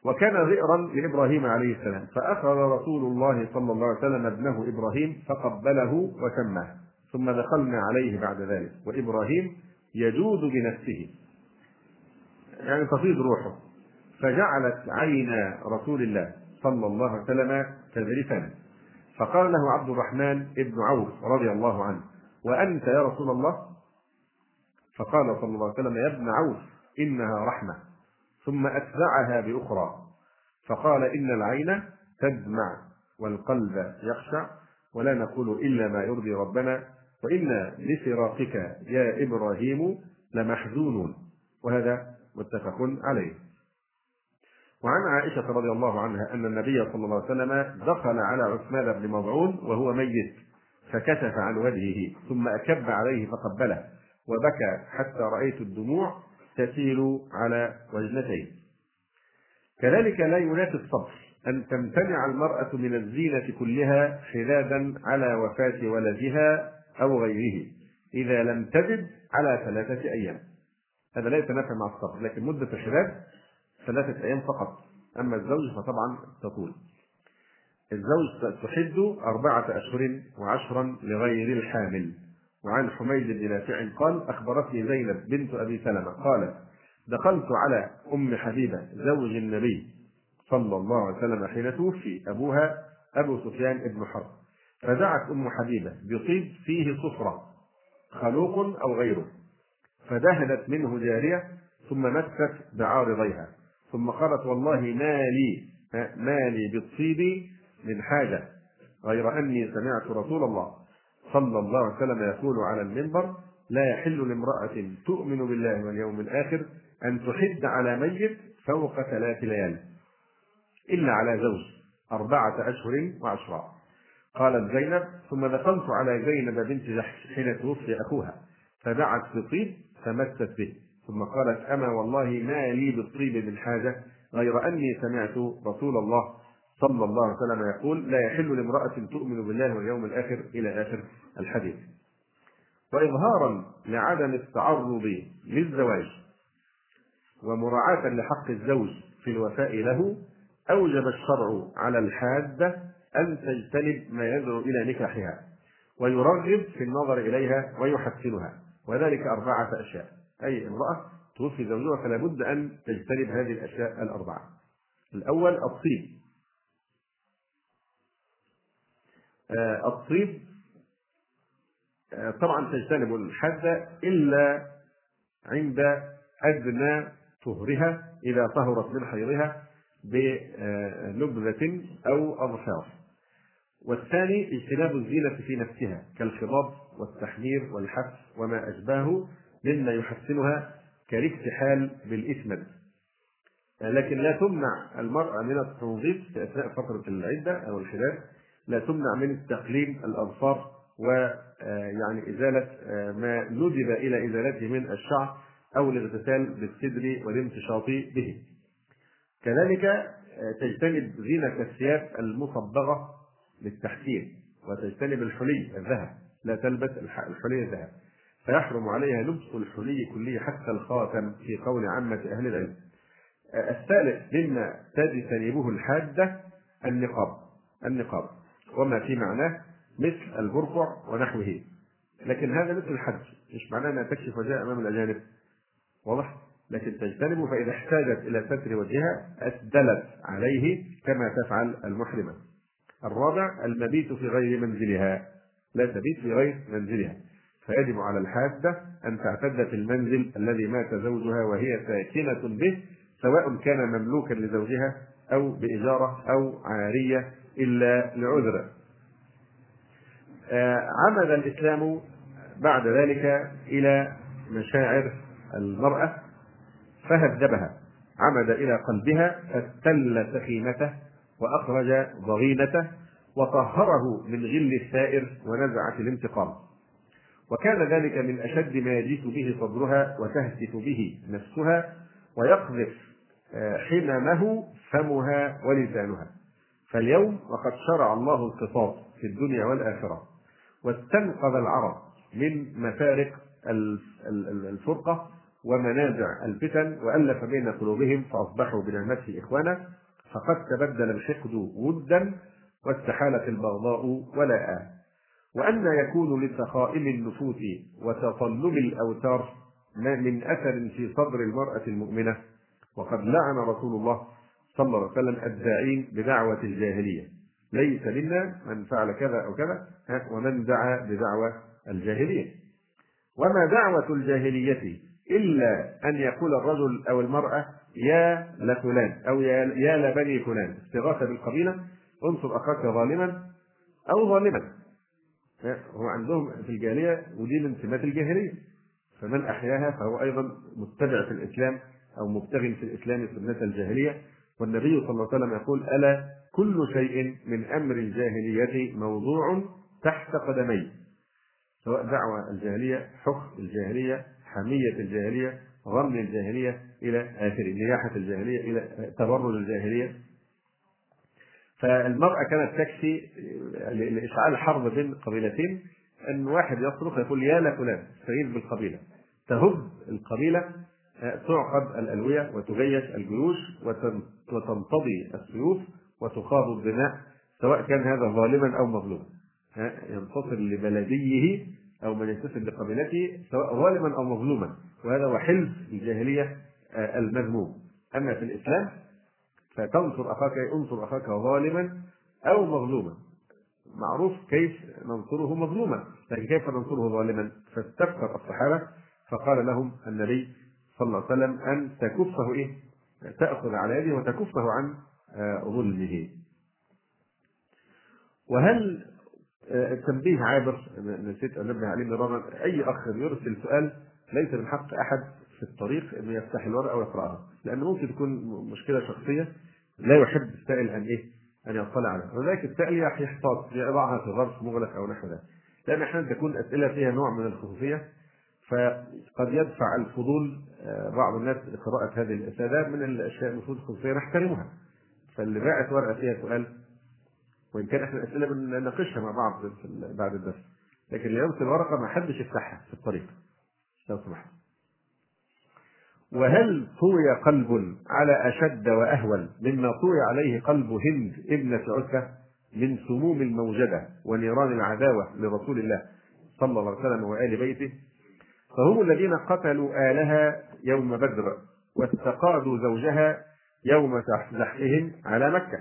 وكان ذئرا لإبراهيم عليه السلام. فأخذ رسول الله صلى الله عليه وسلم ابنه إبراهيم فقبله وسماه. ثم دخلنا عليه بعد ذلك. وإبراهيم يجود بنفسه. يعني تفيض روحه. فجعلت عين رسول الله صلى الله عليه وسلم تذرفا. فقال له عبد الرحمن بن عوف رضي الله عنه وأنت يا رسول الله؟ فقال صلى الله عليه وسلم يا ابن عوف. إنها رحمة. ثم أتبعها بأخرى. فقال إن العين تدمع والقلب يخشع ولا نقول إلا ما يرضي ربنا. وإنا لفراقك يا إبراهيم لمحزونون. وهذا متفق عليه. وعن عائشة رضي الله عنها أن النبي صلى الله عليه وسلم دخل على عثمان بن مظعون وهو ميت فكشف عن وجهه ثم أكب عليه فقبله وبكى حتى رأيت الدموع تسيل على وجنتيه كذلك لا ينافي الصبر أن تمتنع المرأة من الزينة كلها حدادا على وفاة ولدها أو غيره إذا لم تجد على ثلاثة أيام. هذا لا يتنافى مع الصبر لكن مدة الحداد ثلاثة أيام فقط. أما الزوج فطبعا تطول. الزوج تحد أربعة أشهر وعشرا لغير الحامل. وعن حميد بن نافع قال أخبرتني زينب بنت أبي سلمة قالت دخلت على أم حبيبة زوج النبي صلى الله عليه وسلم حين توفي أبوها أبو سفيان بن حرب. فدعت أم حبيبة بطيب فيه صفرة خلوق أو غيره. فدهنت منه جارية ثم مست بعارضيها ثم قالت والله ما لي ما لي بالطيب من حاجة غير أني سمعت رسول الله. صلى الله عليه وسلم يقول على المنبر لا يحل لامرأة تؤمن بالله واليوم الآخر أن تحد على ميت فوق ثلاث ليال إلا على زوج أربعة أشهر وعشرة. قالت زينب ثم دخلت على زينب بنت جحش حين توفي أخوها فدعت بطيب فمست به. ثم قالت أما والله ما لي بالطيب من حاجة غير أني سمعت رسول الله صلى الله عليه وسلم يقول لا يحل لامرأة تؤمن بالله واليوم الآخر إلى آخر الحديث. واظهارا لعدم التعرض للزواج ومراعاة لحق الزوج في الوفاء له أوجب الشرع على الحادة أن تجتنب ما يدعو إلى نكاحها ويرغب في النظر إليها ويحسنها وذلك أربعة أشياء. أي امرأة توفي زوجها فلا بد أن تجتنب هذه الأشياء الأربعة. الأول الطيب آه الطيب آه طبعا تجتنب الحد إلا عند أدنى طهرها إذا طهرت من حيضها بنبذة أو أظفار. والثاني اجتناب الزينة في نفسها كالخضاب والتحمير والحف وما أشباهه مما يحسنها كالاكتحال بالإسمد لكن لا تمنع المرأة من التنظيف في أثناء فترة العدة أو الحداد. لا تمنع من تقليم الأظفار ويعني إزالة ما ندب إلى إزالته من الشعر أو الاغتسال بالسدر والامتشاط به. كذلك تجتنب زينة الثياب المصبغة للتحسين وتجتنب الحلي الذهب. لا تلبس الحلي الذهب. فيحرم عليها لبس الحلي كله حتى الخاتم في قول عامة أهل العلم. الثالث مما تجتنبه الحادة النقاب. النقاب. وما في معناه مثل البرقع ونحوه. لكن هذا مثل الحج مش معناه أنها تكشف وجهها أمام الأجانب. واضح؟ لكن تجتنبه فإذا احتاجت إلى ستر وجهها أسدلت عليه كما تفعل المحرمة. الرابع المبيت في غير منزلها. لا تبيت في غير منزلها. فيجب على الحادة أن تعتد في المنزل الذي مات زوجها وهي ساكنة به سواء كان مملوكا لزوجها أو بإجارة أو عارية إلا لعذر. آه، عمد الإسلام بعد ذلك إلى مشاعر المرأة فهذبها عمد إلى قلبها فاستل سخيمته وأخرج ضغينته وطهره من غل السائر ونزعة الانتقام وكان ذلك من أشد ما يجيس به صدرها وتهتف به نفسها ويقذف آه، حممه فمها ولسانها فاليوم وقد شرع الله القصاص في الدنيا والآخرة واستنقذ العرب من مفارق الفرقة ومنازع الفتن وألف بين قلوبهم فأصبحوا بنعمته إخوانا فقد تبدل الحقد ودا واستحالت البغضاء ولاء. وأن يكون لسخائم النفوس وتطلب الأوتار من أثر في صدر المرأة المؤمنة وقد لعن رسول الله صلى الله عليه وسلم الداعين بدعوة الجاهلية. ليس منا من فعل كذا أو كذا ومن دعا بدعوة الجاهلية. وما دعوة الجاهلية إلا أن يقول الرجل أو المرأة يا لفلان أو يا, لبني فلان استغاثة بالقبيلة انصر أخاك ظالما أو ظالما هو عندهم في الجاهلية ودي من سمات الجاهلية. فمن أحياها فهو أيضا متبع في الإسلام أو مبتغ في الإسلام سنة الجاهلية. والنبي صلى الله عليه وسلم يقول ألا كل شيء من أمر الجاهلية موضوع تحت قدمي. سواء دعوة الجاهلية حكم الجاهلية حمية الجاهلية غم الجاهلية إلى آخره نياحة الجاهلية إلى تبرج الجاهلية. فالمرأة كانت تكفي لإشعال حرب بين قبيلتين أن واحد يصرخ يقول يا لفلان استغيث بالقبيلة. تهب القبيلة تعقد الألوية وتجيش الجيوش وتنتضي السيوف وتخاض الدماء سواء كان هذا ظالما أو مظلوما. ينتصر لبلديه أو من ينتسب لقبيلته سواء ظالما أو مظلوما. وهذا هو حلف الجاهلية آه، المذموم. أما في الإسلام فتنصر أخاك انصر أخاك ظالما أو مظلوما. معروف كيف ننصره مظلوما. لكن كيف ننصره ظالما؟ فاستفسر الصحابة فقال لهم النبي صلى الله عليه وسلم أن تكفه إيه؟ تأخذ على يده وتكفه عن آه، ظلمه وهل التنبيه عابر؟ نسيت أنبه عليه مرارا. أي أخ يرسل سؤال ليس من حق أحد في الطريق انه يفتح الورقة ويقرأها؟ لأن ممكن تكون مشكلة شخصية. لا يحب السائل أن إيه؟ أن يطلع عليها. ولذلك السائل يحتاط يضعها في ظرف مغلق أو نحو ذلك. لأن أحيانا تكون أسئلة فيها نوع من الخصوصيه فقد يدفع الفضول آه، بعض الناس لقراءة هذه الاسئله من الأشياء المفروض الخصوصيه نحترمها. فاللي باعت ورقة فيها سؤال وإن كان إحنا الأسئلة بنناقشها مع بعض بعد الدرس. لكن اللي يرسل ورقه ما حدش يفتحها في الطريق لو سمحت. وهل طوي قلب على أشد وأهول مما طوي عليه قلب هند ابنة عتبة من سموم الموجدة ونيران العداوة لرسول الله صلى الله عليه وسلم وآل بيته؟ فهم الذين قتلوا آلها يوم بدر واستقادوا زوجها يوم زحفهم على مكة.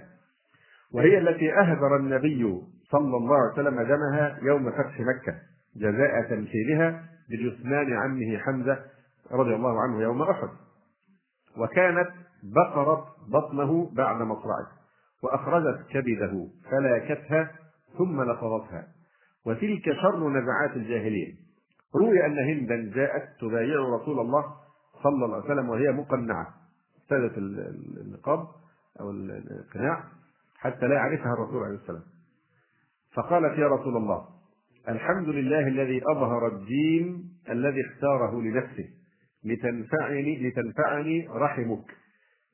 وهي التي أهدر النبي صلى الله عليه وسلم دمها يوم فتح مكة جزاء تمثيلها بجثمان عمه حمزة رضي الله عنه يوم أحد. وكانت بقرت بطنه بعد مصرعه وأخرجت كبده فلاكتها ثم لفظتها. وتلك شر نزعات الجاهلية روي أن هندا جاءت تبايع رسول الله صلى الله عليه وسلم وهي مقنعة. سادة النقاب أو القناع حتى لا يعرفها الرسول عليه السلام. فقالت يا رسول الله الحمد لله الذي أظهر الدين الذي اختاره لنفسه. لتنفعني لتنفعني رحمك.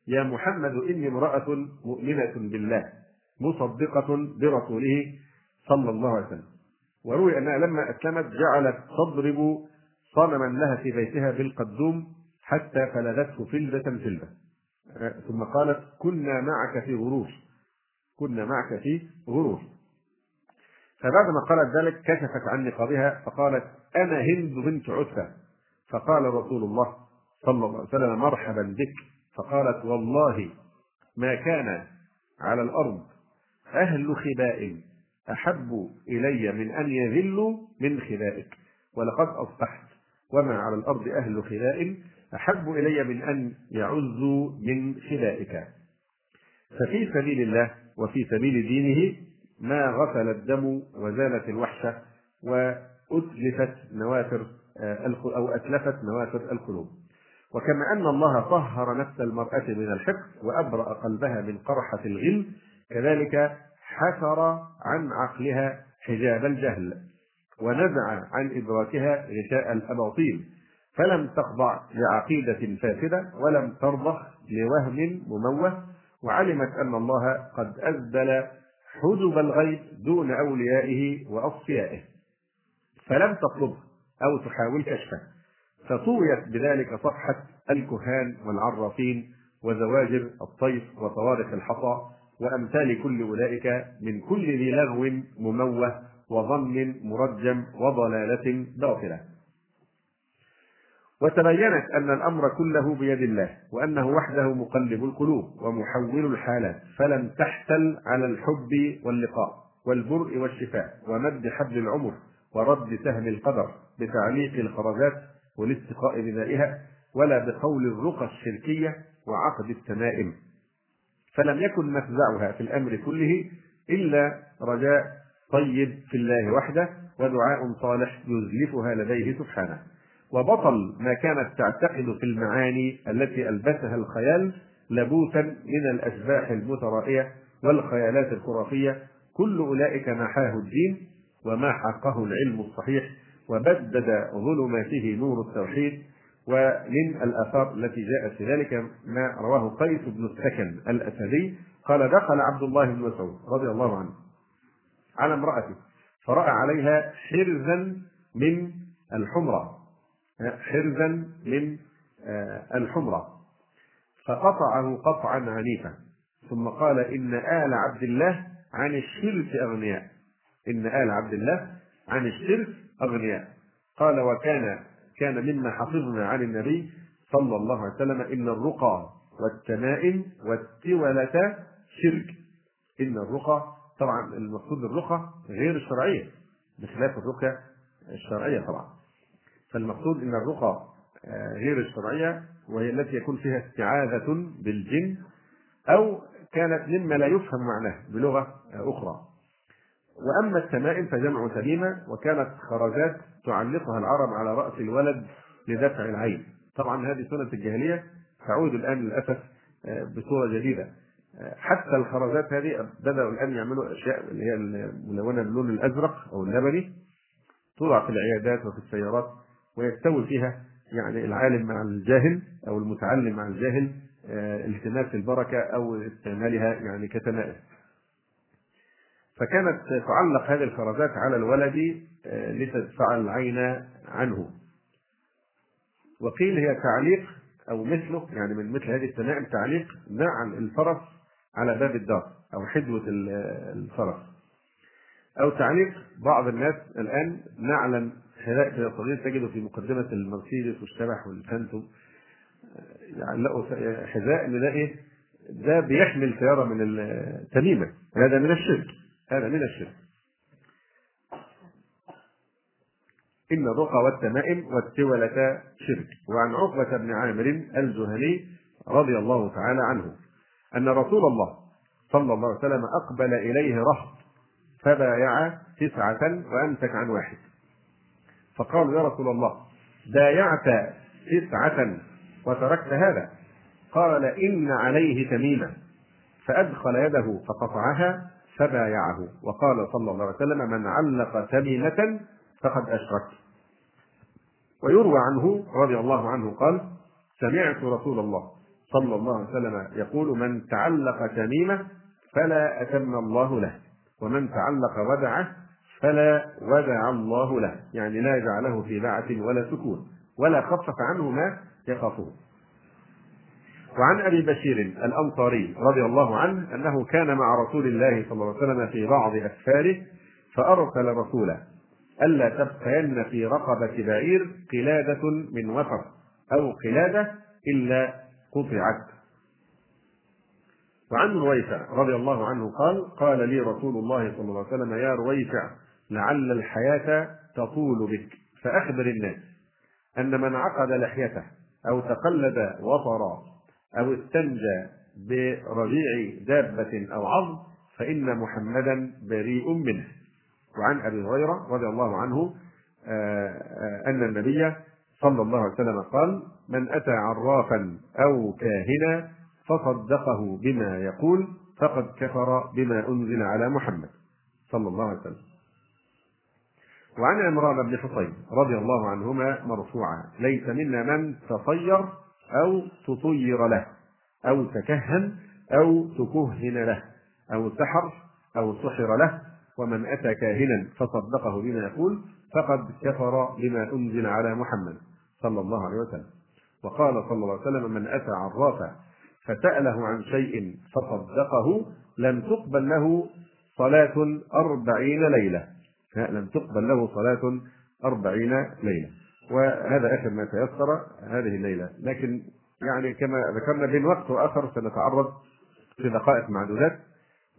يا محمد إني امرأة مؤمنة بالله مصدقة برسوله صلى الله عليه وسلم. وروي أنها لما أسلمت جعلت تضرب صنما لها في بيتها بالقدوم حتى فلذته فلذة فلذة. ثم قالت كنا معك في غرور. كنا معك في غرور. فبعدما قالت ذلك كشفت عن نقابها فقالت أنا هند بنت عتبة. فقال رسول الله صلى الله عليه وسلم مرحبا بك. فقالت والله ما كان على الأرض أهل خباء. أحب إلي من أن يذلوا من خبائك ولقد أصبحت وما على الأرض أهل خباء أحب إلي من أن يعزوا من خبائك ففي سبيل الله وفي سبيل دينه ما غسل الدم وزالت الوحشة أتلفت نوافر أو أتلفت نوافر القلوب. وكما أن الله طهر نفس المرأة من الحقد وأبرأ قلبها من قرحة الغل كذلك حفر عن عقلها حجاب الجهل ونزع عن إدراكها غشاء الأباطيل. فلم تخضع لعقيدة فاسدة ولم ترضخ لوهم مموه وعلمت أن الله قد أزدل حجب الغيب دون أوليائه وأصفيائه. فلم تطلبه أو تحاول كشفه. فطويت بذلك صفحة الكهان والعرافين وزواجر الطيف وطوارق الحصى وأمثال كل أولئك من كل ذي لغو مموه وظن مرجم وضلالة باطلة. وتبينت أن الأمر كله بيد الله وأنه وحده مقلب القلوب ومحول الحالات فلم تحتل على الحب واللقاء والبرء والشفاء ومد حبل العمر ورد سهم القدر بتعليق الخرجات والاستقاء بنائها ولا بقول الرقى الشركية وعقد التمائم. فلم يكن مفزعها في الأمر كله إلا رجاء طيب في الله وحده ودعاء صالح يزلفها لديه سبحانه. وبطل ما كانت تعتقد في المعاني التي ألبسها الخيال لبوسا من الأشباح المترائية والخيالات الخرافية كل أولئك محاه الدين وماحقه العلم الصحيح وبدد ظلماته نور التوحيد ومن الآثار التي جاءت في ذلك ما رواه قيس بن السكن الأسدي قال دخل عبد الله بن مسعود رضي الله عنه على امرأته فرأى عليها حرزا من الحمرة حرزا من آه، الحمرة فقطعه قطعا عنيفا ثم قال إن آل عبد الله عن الشرك أغنياء إن آل عبد الله عن الشرك أغنياء قال وكان كان مما حفظنا عن النبي صلى الله عليه وسلم إن الرقى والتمائم والتولة شرك. إن الرقى طبعا المقصود الرقى غير الشرعية بخلاف الرقى الشرعية طبعا. فالمقصود إن الرقى آه، غير الشرعية وهي التي يكون فيها استعاذة بالجن أو كانت مما لا يفهم معناه بلغة آه، وأما التمائم فجمع تميمة وكانت خرزات تعلقها العرب على رأس الولد لدفع العين طبعا هذه سنة الجاهلية تعود الآن للأسف آه، بصورة جديدة حتى الخرزات هذه بدأوا الآن يعملوا أشياء اللي هي الملونة باللون الأزرق أو اللبني توضع في العيادات وفي السيارات ويستوي فيها يعني العالم مع الجاهل أو المتعلم مع الجاهل آه، التماس البركة أو استعمالها يعني كتمائم. فكانت تعلق هذه الخرزات على الولد آه، لتدفع العين عنه. وقيل هي تعليق أو مثله يعني من مثل هذه التمائم تعليق نعل الفرس على باب الدار أو حدوة الفرس. أو تعليق بعض الناس الآن نعلا حذاء كده صغير تجده في مقدمة المرسيدس والشبح والفانتوم يعلقوا حذاء ده إيه؟ ده بيحمل سيارة من التميمة هذا من الشرك هذا من الشرك. إن الرقى والتمائم والتولة شرك. وعن عقبة بن عامر الجهني رضي الله تعالى عنه أن رسول الله صلى الله عليه وسلم أقبل إليه رهط فبايع تسعة وأمسك عن واحد. فقالوا يا رسول الله بايعت تسعة وتركت هذا. قال إن عليه تميمة فأدخل يده فقطعها فبايعه. وقال صلى الله عليه وسلم من علق تميمة فقد أشرك. ويروى عنه رضي الله عنه قال سمعت رسول الله صلى الله عليه وسلم يقول من تعلق تميمة فلا أتم الله له ومن تعلق ودعه فلا ودع الله له. يعني لا جعله في بعث ولا سكون ولا خفف عنه ما يخافه. وعن أبي بشير الأنصاري رضي الله عنه أنه كان مع رسول الله صلى الله عليه وسلم في بعض أسفاره فأرسل رسولا ألا تبقين في رقبة بعير قلادة من وفر أو قلادة إلا قطعت. وعن رويفع رضي الله عنه قال قال لي رسول الله صلى الله عليه وسلم يا رويفع لعل الحياة تطول بك فأخبر الناس أن من عقد لحيته أو تقلد وطرا أو استنجى برجيع دابة أو عظم فإن محمدا بريء منه. وعن أبي هريرة رضي الله عنه أن النبي صلى الله عليه وسلم قال من أتى عرافا أو كاهنا فصدقه بما يقول فقد كفر بما أنزل على محمد. صلى الله عليه وسلم. وعن عمران بن حصين رضي الله عنهما مرفوعا ليس منا من تطير أو تطير له أو تكهن أو تكهن له أو سحر أو سحر له. ومن أتى كاهنا فصدقه بما يقول فقد كفر بما أنزل على محمد صلى الله عليه وسلم. وقال صلى الله عليه وسلم من أتى عرافا فسأله عن شيء فصدقه لم تقبل له صلاة أربعين ليلة. لم تقبل له صلاة أربعين ليلة. وهذا آخر ما تيسر هذه الليلة. لكن يعني كما ذكرنا بين وقت وآخر سنتعرض في دقائق معدودات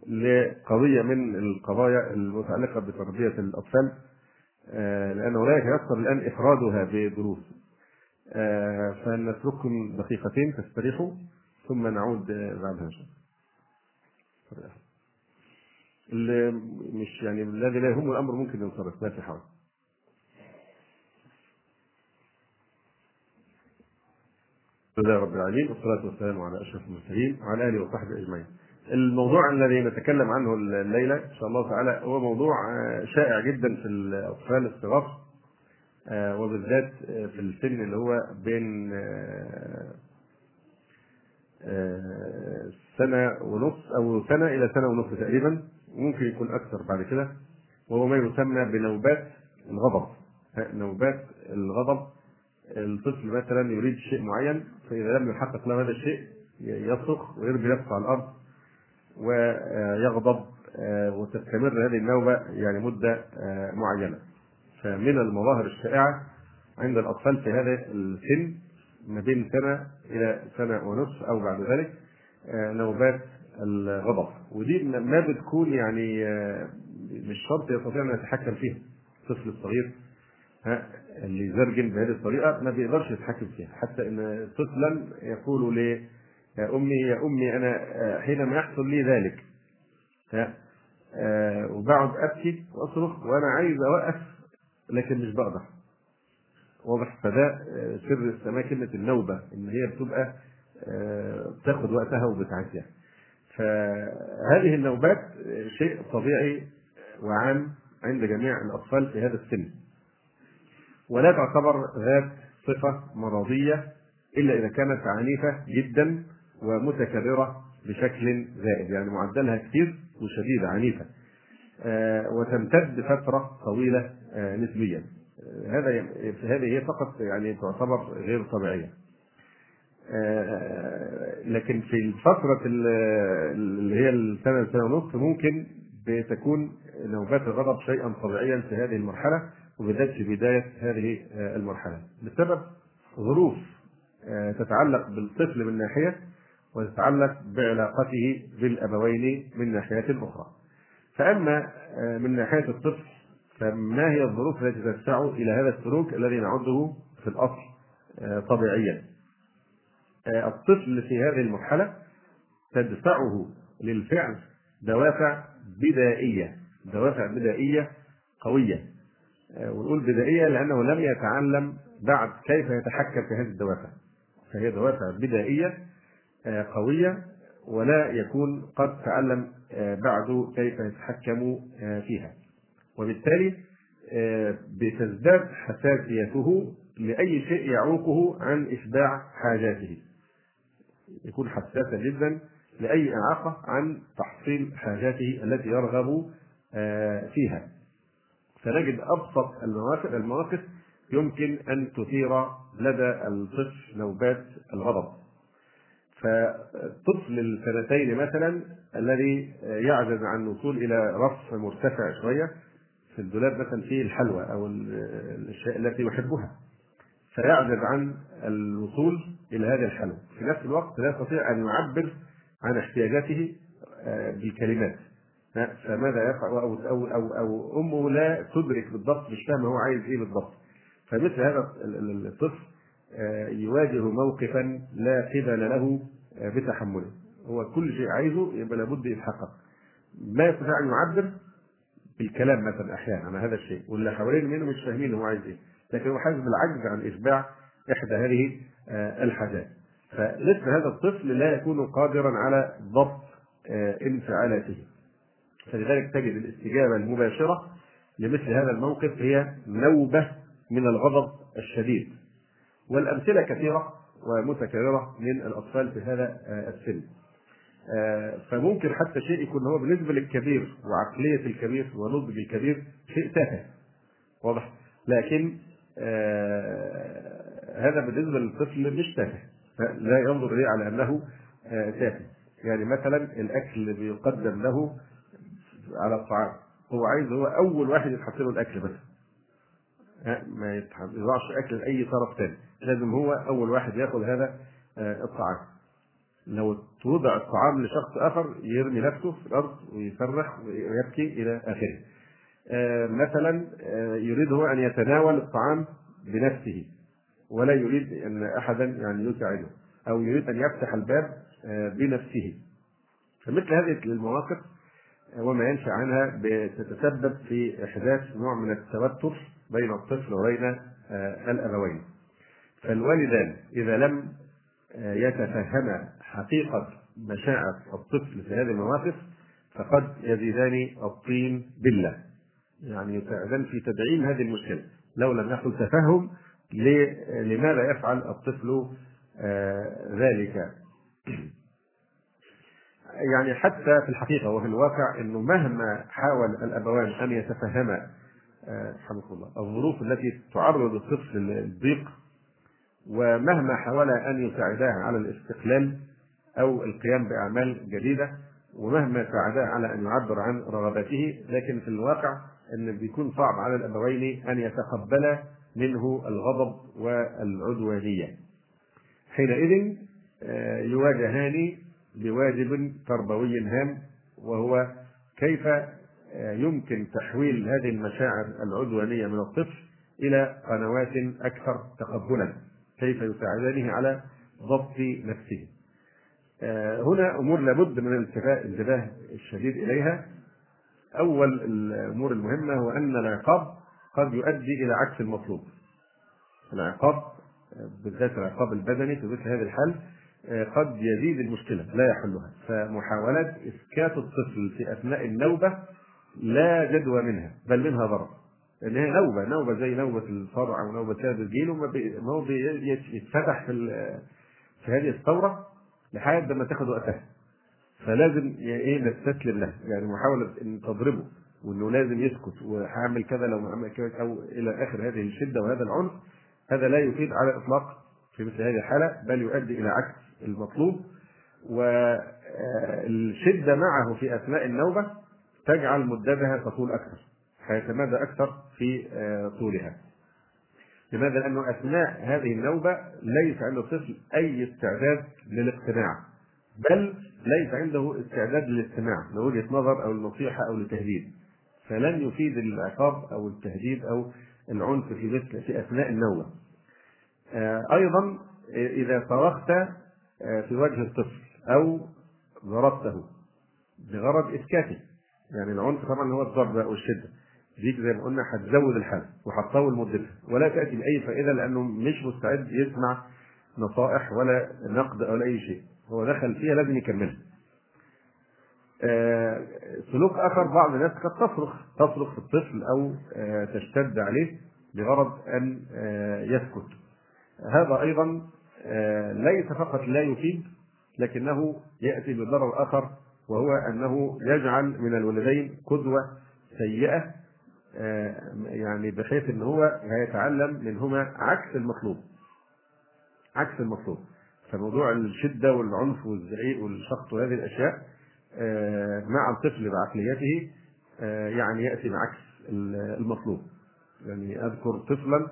لقضية من القضايا المتعلقة بتربية الأطفال. لأنه لا يتيسر الآن إفرادها بدروس. آه، فنترككم دقيقتين تستريحوا ثم نعود بعدها إن شاء الله مش يعني الذي لا يهم الأمر ممكن ينصرف. لا في حرج لله رب العالمين والصلاة والسلام على أشرف المرسلين وعلى آله وصحبه أجمعين. الموضوع الذي نتكلم عنه الليلة إن شاء الله تعالى هو موضوع شائع جدا في الأطفال الصغار وبالذات في السن اللي هو بين سنة ونص أو سنة إلى سنة ونص تقريبا ممكن يكون أكثر بعد كده وهو ما يسمى بنوبات الغضب نوبات الغضب الطفل مثلا يريد شيء معين فإذا لم يحقق له هذا الشيء يصرخ ويرمي نفسه على الأرض ويغضب وتستمر هذه النوبة يعني مدة معينة. فمن المظاهر الشائعة عند الأطفال في هذا السن ما بين سنة إلى سنة ونصف أو بعد ذلك نوبات الغضب. ودي ما بتكون يعني مش شرط يستطيع أن يتحكم فيها. الطفل الصغير اللي يزرجن بهذه الطريقة ما بيقدرش يتحكم فيها. حتى إن طفلا يقول لي يا أمي يا أمي أنا حينما يحصل لي ذلك. ها؟ وبقعد أبكي وأصرخ وأنا عايز أوقف لكن مش بقدر. واضح؟ فده سر السماء كلمة النوبة إن هي بتبقى بتاخد وقتها وبتعديها فهذه النوبات شيء طبيعي وعام عند جميع الأطفال في هذا السن. ولا تعتبر ذات صفة مرضية إلا إذا كانت عنيفة جدا ومتكررة بشكل زائد يعني معدلها كثير وشديدة عنيفة. وتمتد فترة طويلة نسبيا. هذا هذه هي فقط يعني تعتبر غير طبيعية. لكن في الفترة اللي هي السنة سنة ونصف ممكن بتكون نوبات الغضب شيئا طبيعيا في هذه المرحلة وبالذات في بداية هذه المرحلة. بسبب ظروف تتعلق بالطفل من ناحية وتتعلق بعلاقته بالأبوين من ناحية أخرى. فأما من ناحية الطفل فما هي الظروف التي تدفعه إلى هذا السلوك الذي نعده في الأصل طبيعيا؟ الطفل في هذه المرحلة تدفعه للفعل دوافع بدائية دوافع بدائية قوية. ونقول بدائية لأنه لم يتعلم بعد كيف يتحكم في هذه الدوافع. فهي دوافع بدائية قوية ولا يكون قد تعلم بعد كيف يتحكم فيها. وبالتالي بتزداد حساسيته لأي شيء يعوقه عن إشباع حاجاته. يكون حساسا جدا لأي إعاقة عن تحصيل حاجاته التي يرغب فيها. فنجد أبسط المواقف المواقف يمكن أن تثير لدى الطفل نوبات الغضب. فطفل السنتين مثلا الذي يعجز عن الوصول إلى رف مرتفع شوية في الدولاب مثلا فيه الحلوى أو الأشياء التي يحبها. فيعجز عن الوصول إلى هذه الحلوى. في نفس الوقت لا يستطيع أن يعبر عن احتياجاته بالكلمات. فماذا يفعل؟ أو, أو, أو, أو أمه لا تدرك بالضبط مش فاهمة هو عايز إيه بالضبط. فمثل هذا الطفل يواجه موقفا لا قبل له بتحمله. هو كل شيء عايزه يبقى لابد يتحقق. ما يستطيع أن يعبر بالكلام مثلا أحيانا عن هذا الشيء واللي حوالين منه مش فاهمين هو عايز إيه. لكن هو حاسس بالعجز عن إشباع إحدى هذه آه، الحاجات. فمثل هذا الطفل لا يكون قادرا على ضبط آه، انفعالاته. فلذلك تجد الاستجابة المباشرة لمثل هذا الموقف هي نوبة من الغضب الشديد. والأمثلة كثيرة ومتكررة من الأطفال في هذا آه، السن. آه، فممكن حتى شيء يكون هو بالنسبة للكبير وعقلية الكبير ونضج الكبير شيء تافه. واضح؟ لكن آه، هذا بالنسبة للطفل مش تافه. لا ينظر إليه على آه، تافه. يعني مثلا اللي بيقدم له على الطعام. هو عايز هو أول واحد يتحط له الأكل بس. ما يضعش أكل لاي طرف ثاني لازم هو أول واحد ياخذ هذا الطعام. لو توضع الطعام لشخص آخر يرمي نفسه في الأرض ويصرخ ويبكي إلى آخره. آه مثلا آه يريد هو أن يتناول الطعام بنفسه. ولا يريد أن احدا يعني يساعده. أو يريد أن يفتح الباب آه بنفسه. فمثل هذه المواقف آه، وما ينشا عنها بتتسبب في إحداث نوع من التوتر بين الطفل وبين آه، الأبوين. فالوالدان إذا لم يتفهم حقيقة مشاعر الطفل في هذه المواقف فقد يزيدان الطين بالله. يعني يساعدان في تدعيم هذه المشكلة. لو لم يحصل تفهم لماذا يفعل الطفل آه، ذلك؟ يعني حتى في الحقيقة وفي الواقع أنه مهما حاول الأبوان أن يتفهما آه، الله الظروف التي تعرض الطفل للضيق ومهما حاول أن يساعداه على الاستقلال أو القيام بأعمال جديدة ومهما ساعداه على أن يعبر عن رغباته لكن في الواقع إن بيكون صعب على الأبوين أن يتقبلا منه الغضب والعدوانية. حينئذ آه، يواجهان بواجب تربوي هام وهو كيف آه، يمكن تحويل هذه المشاعر العدوانية من الطفل إلى قنوات أكثر تقبلا كيف يساعدانه على ضبط نفسه. آه، هنا أمور لابد من الانتباه الشديد إليها. أول الأمور المهمة هو أن العقاب قد يؤدي إلى عكس المطلوب. العقاب بالذات العقاب البدني في مثل هذه الحال آه، قد يزيد المشكلة لا يحلها. فمحاوله إسكات الطفل في أثناء النوبه لا جدوى منها بل منها ضرر. ان هي نوبه نوبه زي نوبه الفرع أو نوبه هذا الجيل وما ما هو بيتفتح في في هذه الثورة لحد ما تاخد وقتها. فلازم إيه نستسلم له يعني محاولة إن تضربه وإنه لازم يسكت وهعمل كذا لو عمل كذا أو إلى آخر هذه الشدة وهذا العنف هذا لا يفيد على الاطلاق في مثل هذه الحالة بل يؤدي إلى عكس. المطلوب والشدة معه في أثناء النوبة تجعل مدتها تطول أكثر هيتمادى أكثر في آه، طولها. لماذا؟ لأنه أثناء هذه النوبة ليس عند الطفل أي استعداد للاقتناع بل ليس عنده استعداد للاستماع لوجهة نظر أو النصيحة أو التهديد. فلن يفيد العقاب أو التهديد أو العنف في مثل في أثناء النوبة. آه، أيضا إذا صرخت في وجه الطفل أو ضربته بغرض إسكاته. يعني العنف طبعا هو الضرب أو الشدة ديك زي ما قلنا هتزود الحاله وهتطول مدتها. ولا تأتي بأي فائدة لأنه مش مستعد يسمع نصائح ولا نقد ولا أي شيء. هو دخل فيها لازم يكملها. آه سلوك آخر بعض الناس قد تصرخ تصرخ في الطفل أو آه تشتد عليه بغرض أن آه يسكت. هذا أيضا آه، ليس فقط لا يفيد لكنه يأتي بضرر اخر وهو أنه يجعل من الولدين قدوة سيئة آه، يعني بحيث إن هو هيتعلم منهما عكس المطلوب. عكس المطلوب. فموضوع الشدة والعنف والزعيق والشخط وهذه الأشياء آه، مع الطفل بعقليته آه، يعني يأتي بعكس المطلوب. يعني أذكر طفلا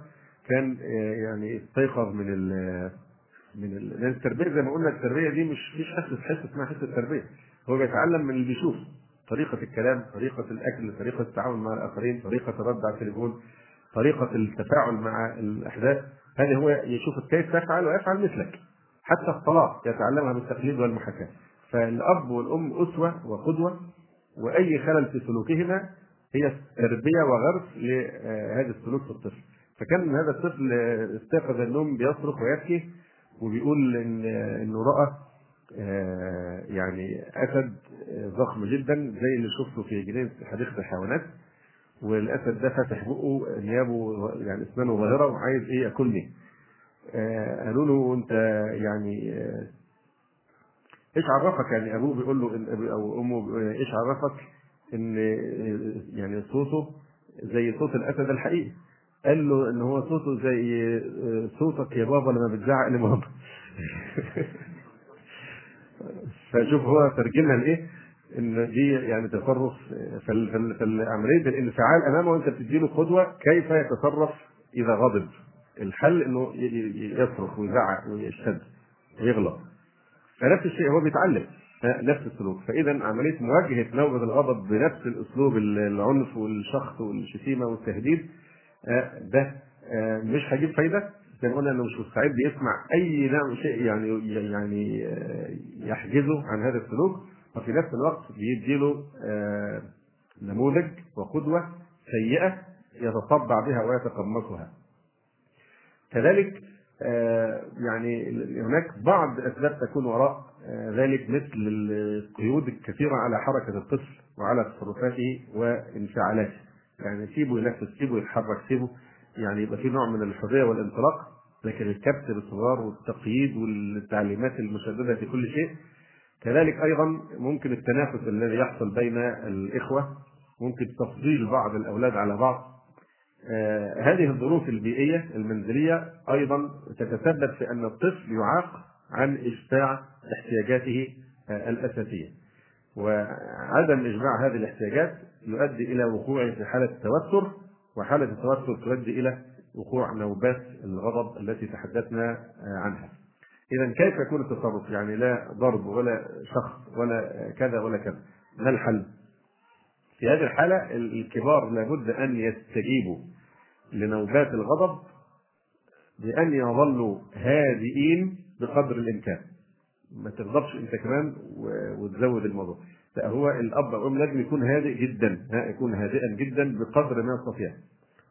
كان يعني استيقظ من من ال... لأن التربية زي ما قلنا التربية دي مش مش حصة حصة اسمها حصة التربيه هو بيتعلم من اللي بيشوف. طريقة الكلام طريقة الأكل طريقة التعامل مع الآخرين طريقة الرد على التليفون طريقة التفاعل مع الأحداث. هذه هو يشوف كيف تفعل ويفعل مثلك. حتى الصلاة يتعلمها بالتقليد والمحاكاة. فالأب والأم أسوة وقدوة وأي خلل في سلوكهما هي تربية وغرس لهذا السلوك في الطفل. فكان هذا الطفل استيقظ النوم بيصرخ ويبكي. وبيقول إن إنه رأى آه، يعني أسد ضخم جدا زي اللي شفته في جنينة حديقة الحيوانات والأسد ده فاتح بقه انيابه يعني أسنانه ظاهرة وعايز إيه ياكلني آه، قالوا له أنت يعني آه، إيش عرفك؟ يعني أبوه بيقول له أو أمه إيش عرفك؟ إن يعني صوته زي صوت الأسد الحقيقي. قال له إن هو صوته زي صوتك يا بابا لما بتزعق لماما فشوف هو ترجمها لإيه؟ إن دي يعني تصرف فالعمليه الانفعال أمامه وأنت بتديله قدوة كيف يتصرف إذا غضب. الحل إنه يصرخ ويزعق ويشتد ويغلط. فنفس الشيء هو بيتعلم نفس السلوك. فإذا عملية مواجهة نوبه الغضب بنفس الأسلوب العنف والشخط والشتيمة والتهديد ده آه، مش هيجيب فايدة. زي ما قلنا إنه مش مستعد يسمع أي نوع شيء يعني يعني آه، يحجزه عن هذا السلوك. وفي نفس الوقت بيديله نموذج وقدوة سيئة يتصدع بها ويتقمصها. كذلك يعني هناك بعض أسباب تكون وراء ذلك مثل القيود الكثيرة على حركة الطفل وعلى تصرفاته وانفعالاته. يعني سيبه ينفس سيبه يتحرك سيبه يعني يبقى في نوع من الحرية والانطلاق. لكن الكبت بالصغار والتقييد والتعليمات المشددة في كل شيء. كذلك أيضا ممكن التنافس الذي يحصل بين الإخوة. ممكن تفضيل بعض الأولاد على بعض. آه هذه الظروف البيئية المنزلية أيضا تتسبب في أن الطفل يعاق عن اشباع احتياجاته آه الأساسية. وعدم اشباع هذه الاحتياجات يؤدي إلى وقوعه في حالة توتر وحالة التوتر تؤدي إلى وقوع نوبات الغضب التي تحدثنا عنها. اذا كيف يكون التصرف؟ يعني لا ضرب ولا شخص ولا كذا ولا كذا. ما الحل؟ في هذه الحالة الكبار لابد أن يستجيبوا لنوبات الغضب بأن يظلوا هادئين بقدر الإمكان. ما تغضبش أنت كمان وتزود الموضوع. هو الأب أو الأم لازم يكون هادئ جدا يكون هادئا جدا بقدر ما يستطيع.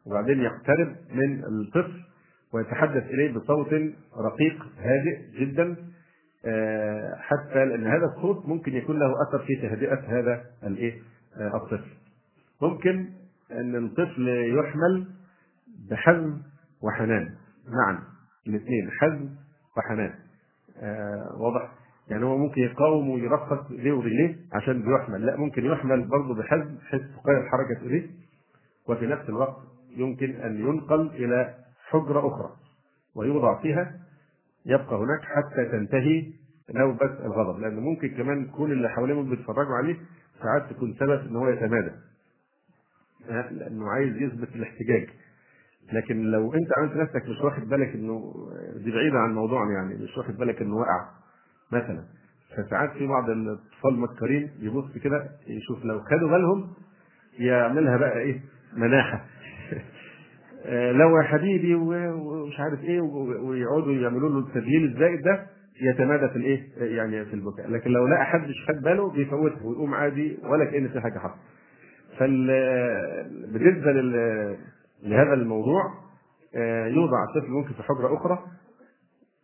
وبعدين يقترب من الطفل ويتحدث إليه بصوت رقيق هادئ جدا آه، حتى لأن هذا الصوت ممكن يكون له أثر في تهدئة هذا الإيه؟ آه، الطفل. ممكن أن الطفل يحمل بحزم وحنان. معا الاثنين حزم وحنان. آه واضح؟ يعني هو ممكن يقاوم ويرفق ايديه ورجليه عشان بيحمل. لا ممكن يحمل برضه بحزم بحيث تقيد حركه ايديه وفي نفس الوقت يمكن أن ينقل إلى حجرة أخرى ويوضع فيها. يبقى هناك حتى تنتهي نوبة الغضب. لأن ممكن كمان كل اللي حواليه بيتفرجوا عليه ساعات تكون سبب إن هو يتمادى. لأنه عايز يثبت الاحتجاج. لكن لو أنت عملت نفسك مش واخد بالك إنه دي بعيدة عن موضوعنا يعني مش واخد بالك إنه وقع. مثلا. فساعات في بعض الأطفال مكرين يبص كده يشوف لو خدوا بالهم يعملها بقى إيه؟ مناحة. لو يا حبيبي ومش عارف إيه ويقعدوا يعملوا له التدليل الزائد ده يتمادى في الإيه؟ يعني في البكاء. لكن لو لقى حد مش خد باله بيفوتها ويقوم عادي ولا كأن في حاجة حصلت فال بالنسبة لهذا الموضوع آه، يوضع الطفل ممكن في حجرة أخرى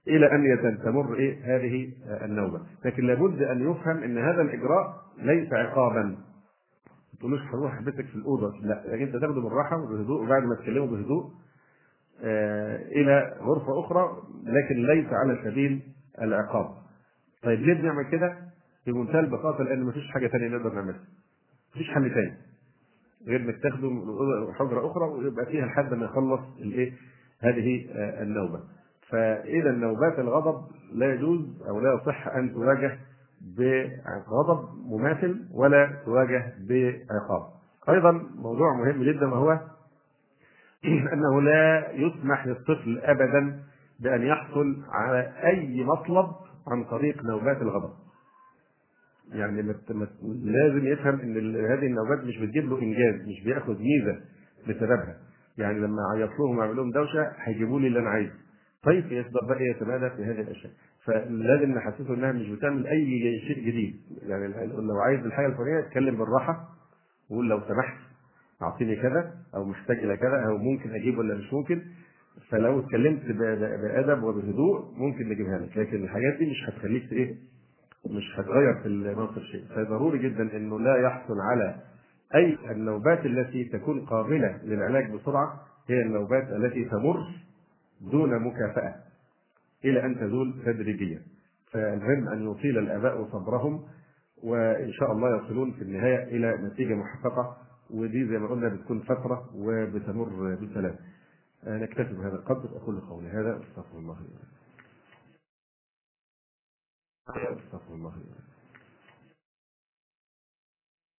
إلى أن تمر إيه؟ هذه النوبة. لكن لابد أن يفهم إن هذا الإجراء ليس عقابا. ما تقولوش هروح احبسك في الأوضة. لا لكن أنت تاخده بالراحة وبهدوء وبعد ما تكلمه بهدوء آه إلى غرفة أخرى لكن ليس على سبيل العقاب. طيب ليه بنعمل كده؟ بمنتهى البساطه لأن مفيش حاجة ثانية نقدر نعملها. مفيش حل ثاني غير إنك تاخده حجرة أخرى ويبقى فيها لحد ما يخلص الإيه؟ هذه آه النوبة. فإذا نوبات الغضب لا يجوز أو لا يصح أن تواجه بغضب مماثل ولا تواجه بعقاب. أيضا موضوع مهم جدا وهو أنه لا يسمح للطفل أبدا بأن يحصل على أي مطلب عن طريق نوبات الغضب. يعني لازم يفهم إن هذه النوبات مش بتجيب له إنجاز مش بياخد ميزة بسببها يعني لما اعيط لهم واعمل لهم دوشة هيجيبوا لي اللي أنا عايزه طيب يقدر بقى يتمادى في هذه الأشياء. فلازم نحسسه إنها مش بتعمل أي شيء جديد. يعني لو عايز الحاجة الفلانية اتكلم بالراحة وقول لو سمحت أعطيني كذا أو محتاج إلى كذا أو ممكن أجيب ولا مش ممكن. فلو اتكلمت بأدب وبهدوء ممكن نجيبها لك. لكن الحاجات دي مش هتخليك إيه؟ مش هتغير في الموقف شيء. فضروري جدا إنه لا يحصل على أي النوبات التي تكون قابلة للعلاج بسرعة. هي النوبات التي تمر دون مكافأة إلى أن تزول تدريجيا فالمهم أن يطيل الآباء صبرهم وإن شاء الله يصلون في النهاية إلى نتيجة محققة ودي زي ما قلنا بتكون فترة وبتمر بسلام. نكتفي بهذا القدر أقول قولي هذا أستغفر الله لي ولكم. أستغفر الله لي.